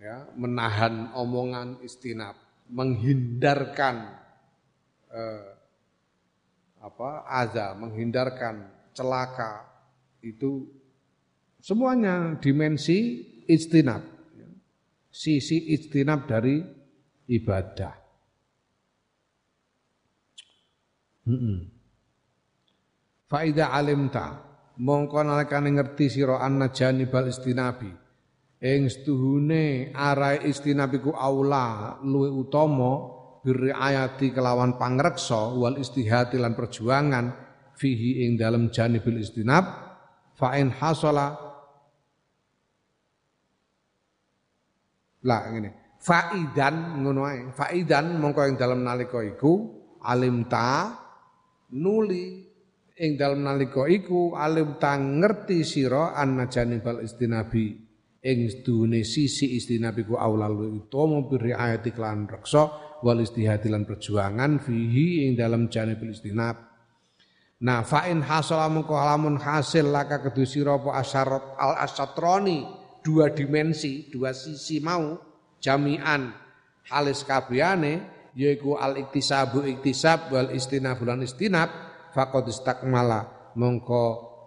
Ya, menahan omongan istinab, menghindarkan eh, apa azza, menghindarkan celaka itu Semuanya dimensi istinab. Sisi istinab dari ibadah. Faida alimta mongko nalikane ngerti sira anna janibal istinabi ing setuhune arai istinabiku aula luwe utama birriayati kelawan pangreksa wal istihati lan perjuangan fihi ing dalam janibil istinab fa in hasala Lah ngene. Faidan ngono ae. Faidan mongko ing dalem nalika iku alim ta nuli ing dalem nalika iku alim ta ngerti sira anna janibal istinabi ing sedune sisi istinabi ku aulal utama bi riayati klan reksa wal istihati lan perjuangan fihi ing dalem janibul istinab Nah, fa'in hasala mengko lamun hasil laka kedu sira apa asyarat al asatroni dua dimensi, dua sisi mau jami'an halis kabehane yaiku al iktisabu iktisab wal istinab bulan istinab faqad istakmala. Mongko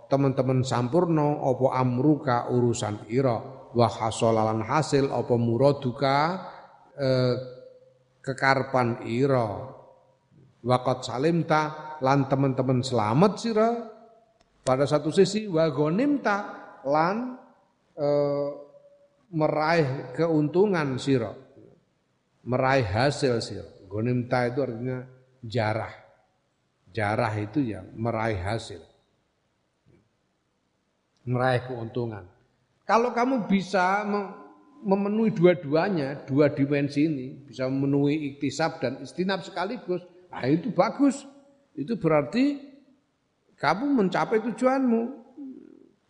teman-teman sampurno opo amruka urusan ira? Wa hasolalan hasil opo muraduka eh, kekarpan ira? Waqad salimta lan teman-teman selamat sira? Pada satu sisi wa gonimta lan eh, meraih keuntungan siro, meraih hasil siro. Gonimta itu artinya jarah. Jarah itu ya meraih hasil. Meraih keuntungan. Kalau kamu bisa memenuhi dua-duanya, dua dimensi ini, bisa memenuhi iktisab dan istinab sekaligus, nah itu bagus. Itu berarti kamu mencapai tujuanmu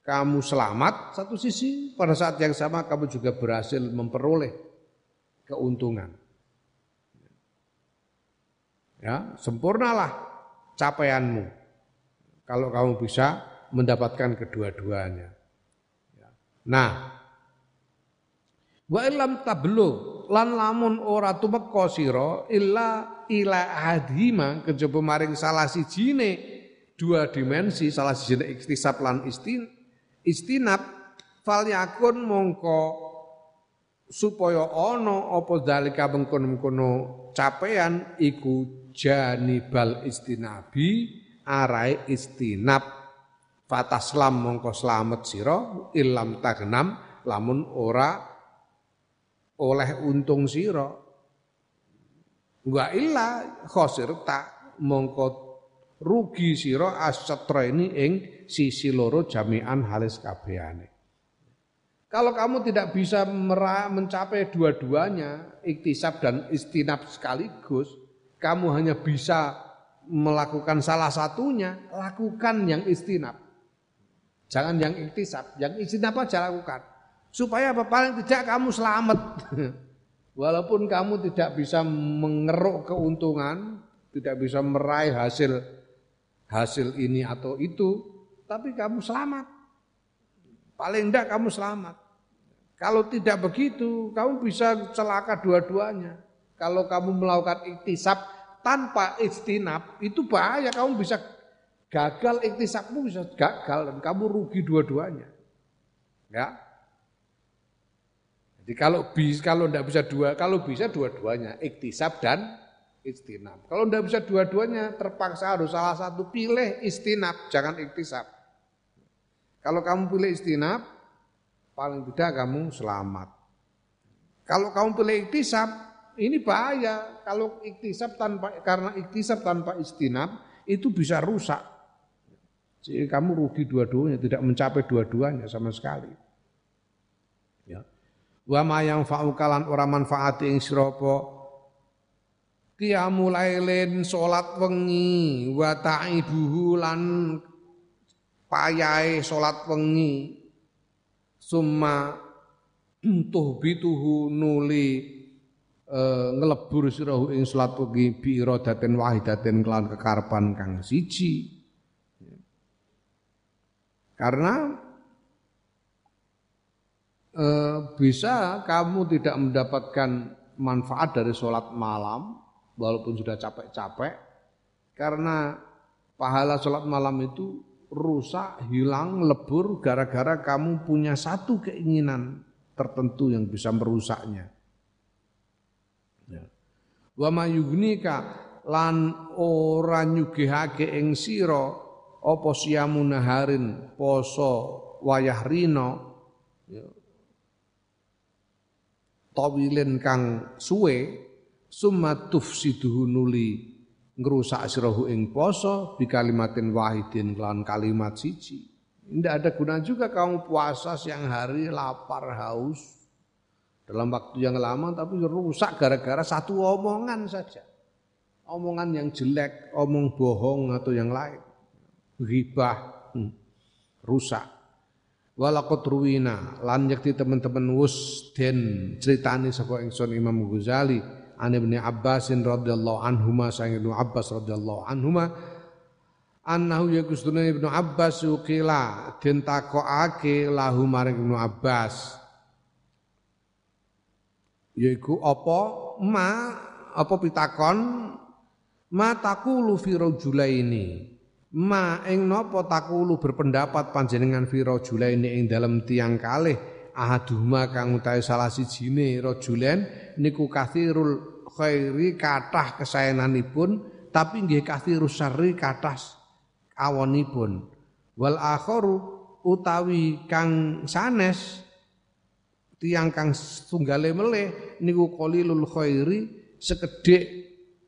kamu selamat satu sisi, pada saat yang sama kamu juga berhasil memperoleh keuntungan. Ya, sempurnalah capaianmu kalau kamu bisa mendapatkan kedua-duanya. Ya. Nah, wa ilam tablu lan lamun ora tumeka sira illa ila adhima kejaba maring salah sijine dua dimensi salah sijine iktisab lan istin istinab fal yakun mongko supaya ana apa dalika mengkono-mengkono capean iku janibal istinabi arai istinab. Fataslam mongko slamet sira ilam tagnam lamun ora oleh untung sira. Wa illa khosirta mongko rugi sira asatra ini ing sisi loro jami'an halis kabehane kalau kamu tidak bisa mencapai dua-duanya, iktisab dan istinab sekaligus, kamu hanya bisa melakukan salah satunya, lakukan yang istinab. Jangan yang iktisab, yang istinab aja lakukan. Supaya apa? Paling tidak kamu selamat. Walaupun kamu tidak bisa mengeruk keuntungan, tidak bisa meraih hasil hasil ini atau itu, tapi kamu selamat. Paling tidak kamu selamat. Kalau tidak begitu, kamu bisa celaka dua-duanya. Kalau kamu melakukan iktisab tanpa istinab, itu bahaya. Kamu bisa gagal iktisabmu bisa gagal dan kamu rugi dua-duanya. Ya. Jadi kalau bisa kalau tidak bisa dua, kalau bisa dua-duanya, iktisab dan istinab. Kalau tidak bisa dua-duanya, terpaksa harus salah satu pilih istinab, jangan iktisab. Kalau kamu pilih istinab, paling tidak kamu selamat. Kalau kamu pilih iktisab, ini bahaya. Kalau iktisab tanpa karena iktisab tanpa istinab itu bisa rusak. Jadi kamu rugi dua-duanya, tidak mencapai dua-duanya sama sekali. Ya. Wa ma yang fa'ukalan ora manfaat ing sirapa qiyamul lailin salat wengi wa ta'ibuhu lan payahe salat wengi. Summa tuhbituhu nuli e, ngelebur sirahu ing salat wengi bi iradatin wahidatin kelan kekarepan kang siji. Karena e, bisa kamu tidak mendapatkan manfaat dari sholat malam walaupun sudah capek-capek karena pahala sholat malam itu rusak, hilang, lebur gara-gara kamu punya satu keinginan tertentu yang bisa merusaknya. Ya. Wa mayugnika lan ora nyugihake ing sira apa siyamun naharin poso wayah rino ya. tawilin kang suwe summa tufsiduhu nuli ngerusak sirahu ing poso bi kalimatin wahidin kelan kalimat siji. Tidak ada guna juga kamu puasa siang hari lapar haus dalam waktu yang lama tapi rusak gara-gara satu omongan saja. Omongan yang jelek, omong bohong atau yang lain. Ghibah, hmm, rusak. Walakot ruwina lan yakti teman-teman wus den ceritani ingsun Imam Ghazali an Ibnu Abbas radhiyallahu anhuma sang Ibnu Abbas radhiyallahu anhuma annahu yakustuna Ibnu Abbas uqila den takokake lahu maring Ibnu Abbas yaiku apa ma apa pitakon ma takulu fi rajulaini ma ing napa takulu berpendapat panjenengan fi rajulaini ing dalam tiang kalih ahaduhuma kang utahe salah sijine rajulen niku kathirul khairi kathah kesayananipun tapi nggih kathirus syarri kathah awonipun wal akharu utawi kang sanes tiang kang tunggale meleh niku qalilul khairi sekedhik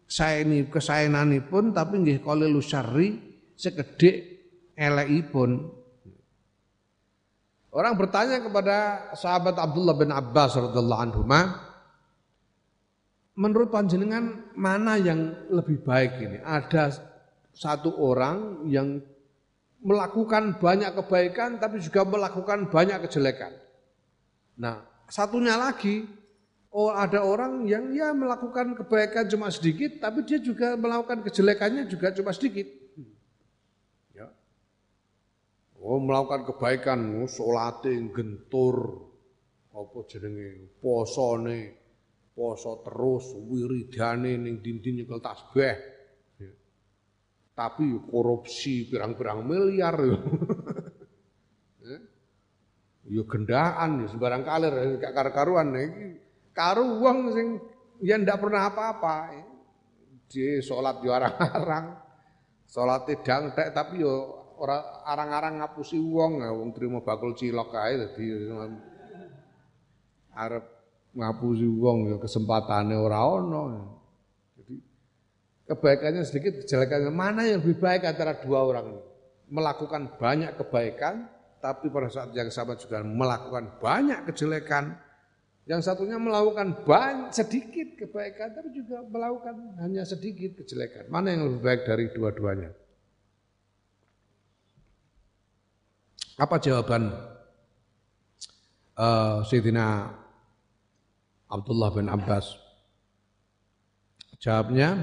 saeni kesayananipun tapi nggih qalilus syarri sekedhik elekipun Orang bertanya kepada sahabat Abdullah bin Abbas radhiyallahu anhu, menurut panjenengan mana yang lebih baik ini? Ada satu orang yang melakukan banyak kebaikan tapi juga melakukan banyak kejelekan. Nah, satunya lagi Oh, ada orang yang ya melakukan kebaikan cuma sedikit, tapi dia juga melakukan kejelekannya juga cuma sedikit. Ya. Oh, melakukan kebaikan, salate gentur, apa jenenge posone, poso terus, wiridane ning dinding nyekel tasbih. Ya. Tapi korupsi pirang-pirang miliar. Ya. ya gendaan ya sembarang kalir gak karu-karuan iki karo wong sing ya ndak pernah apa-apa. Di salat yo arang-arang. Salat dangtek tapi yo ora arang-arang ngapusi wong, ya, wong trimo bakul cilok kae dadi arep ngapusi wong ya kesempatane ora ono. Jadi kebaikannya sedikit, kejelekannya mana yang lebih baik antara dua orang ini? Melakukan banyak kebaikan tapi pada saat yang sama juga melakukan banyak kejelekan yang satunya melakukan banyak sedikit kebaikan tapi juga melakukan hanya sedikit kejelekan. Mana yang lebih baik dari dua-duanya? Apa jawaban uh, Sayyidina Abdullah bin Abbas? Jawabnya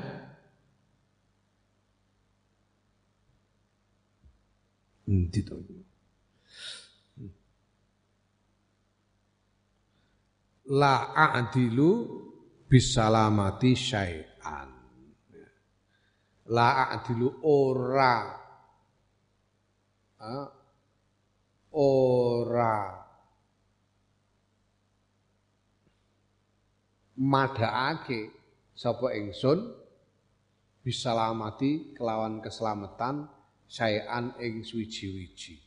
la a'dilu bisalamati syai'an. La a'dilu ora ora madhaake sapa ingsun bisalamati kelawan keselamatan syai'an ing suwiji-wiji.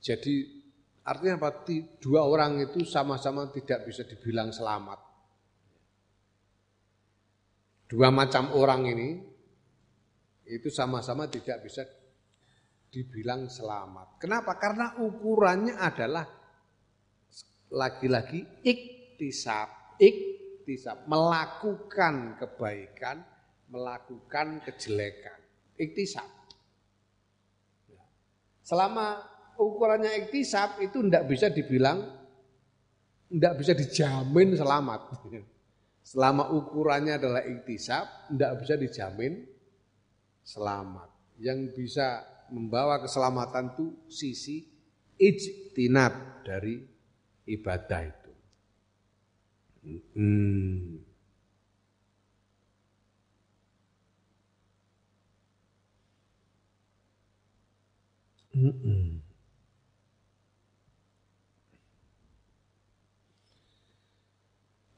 Jadi Artinya apa? Dua orang itu sama-sama tidak bisa dibilang selamat. Dua macam orang ini itu sama-sama tidak bisa dibilang selamat. Kenapa? Karena ukurannya adalah lagi-lagi iktisab, iktisab, melakukan kebaikan, melakukan kejelekan. Iktisab. Selama ukurannya iktisab itu tidak bisa dibilang tidak bisa dijamin selamat. Selama ukurannya adalah iktisab, tidak bisa dijamin selamat. Yang bisa membawa keselamatan itu sisi ijtinab dari ibadah itu. Hmm. Mm-mm.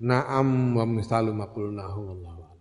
Naam wa misalu ma qulnahu wallahu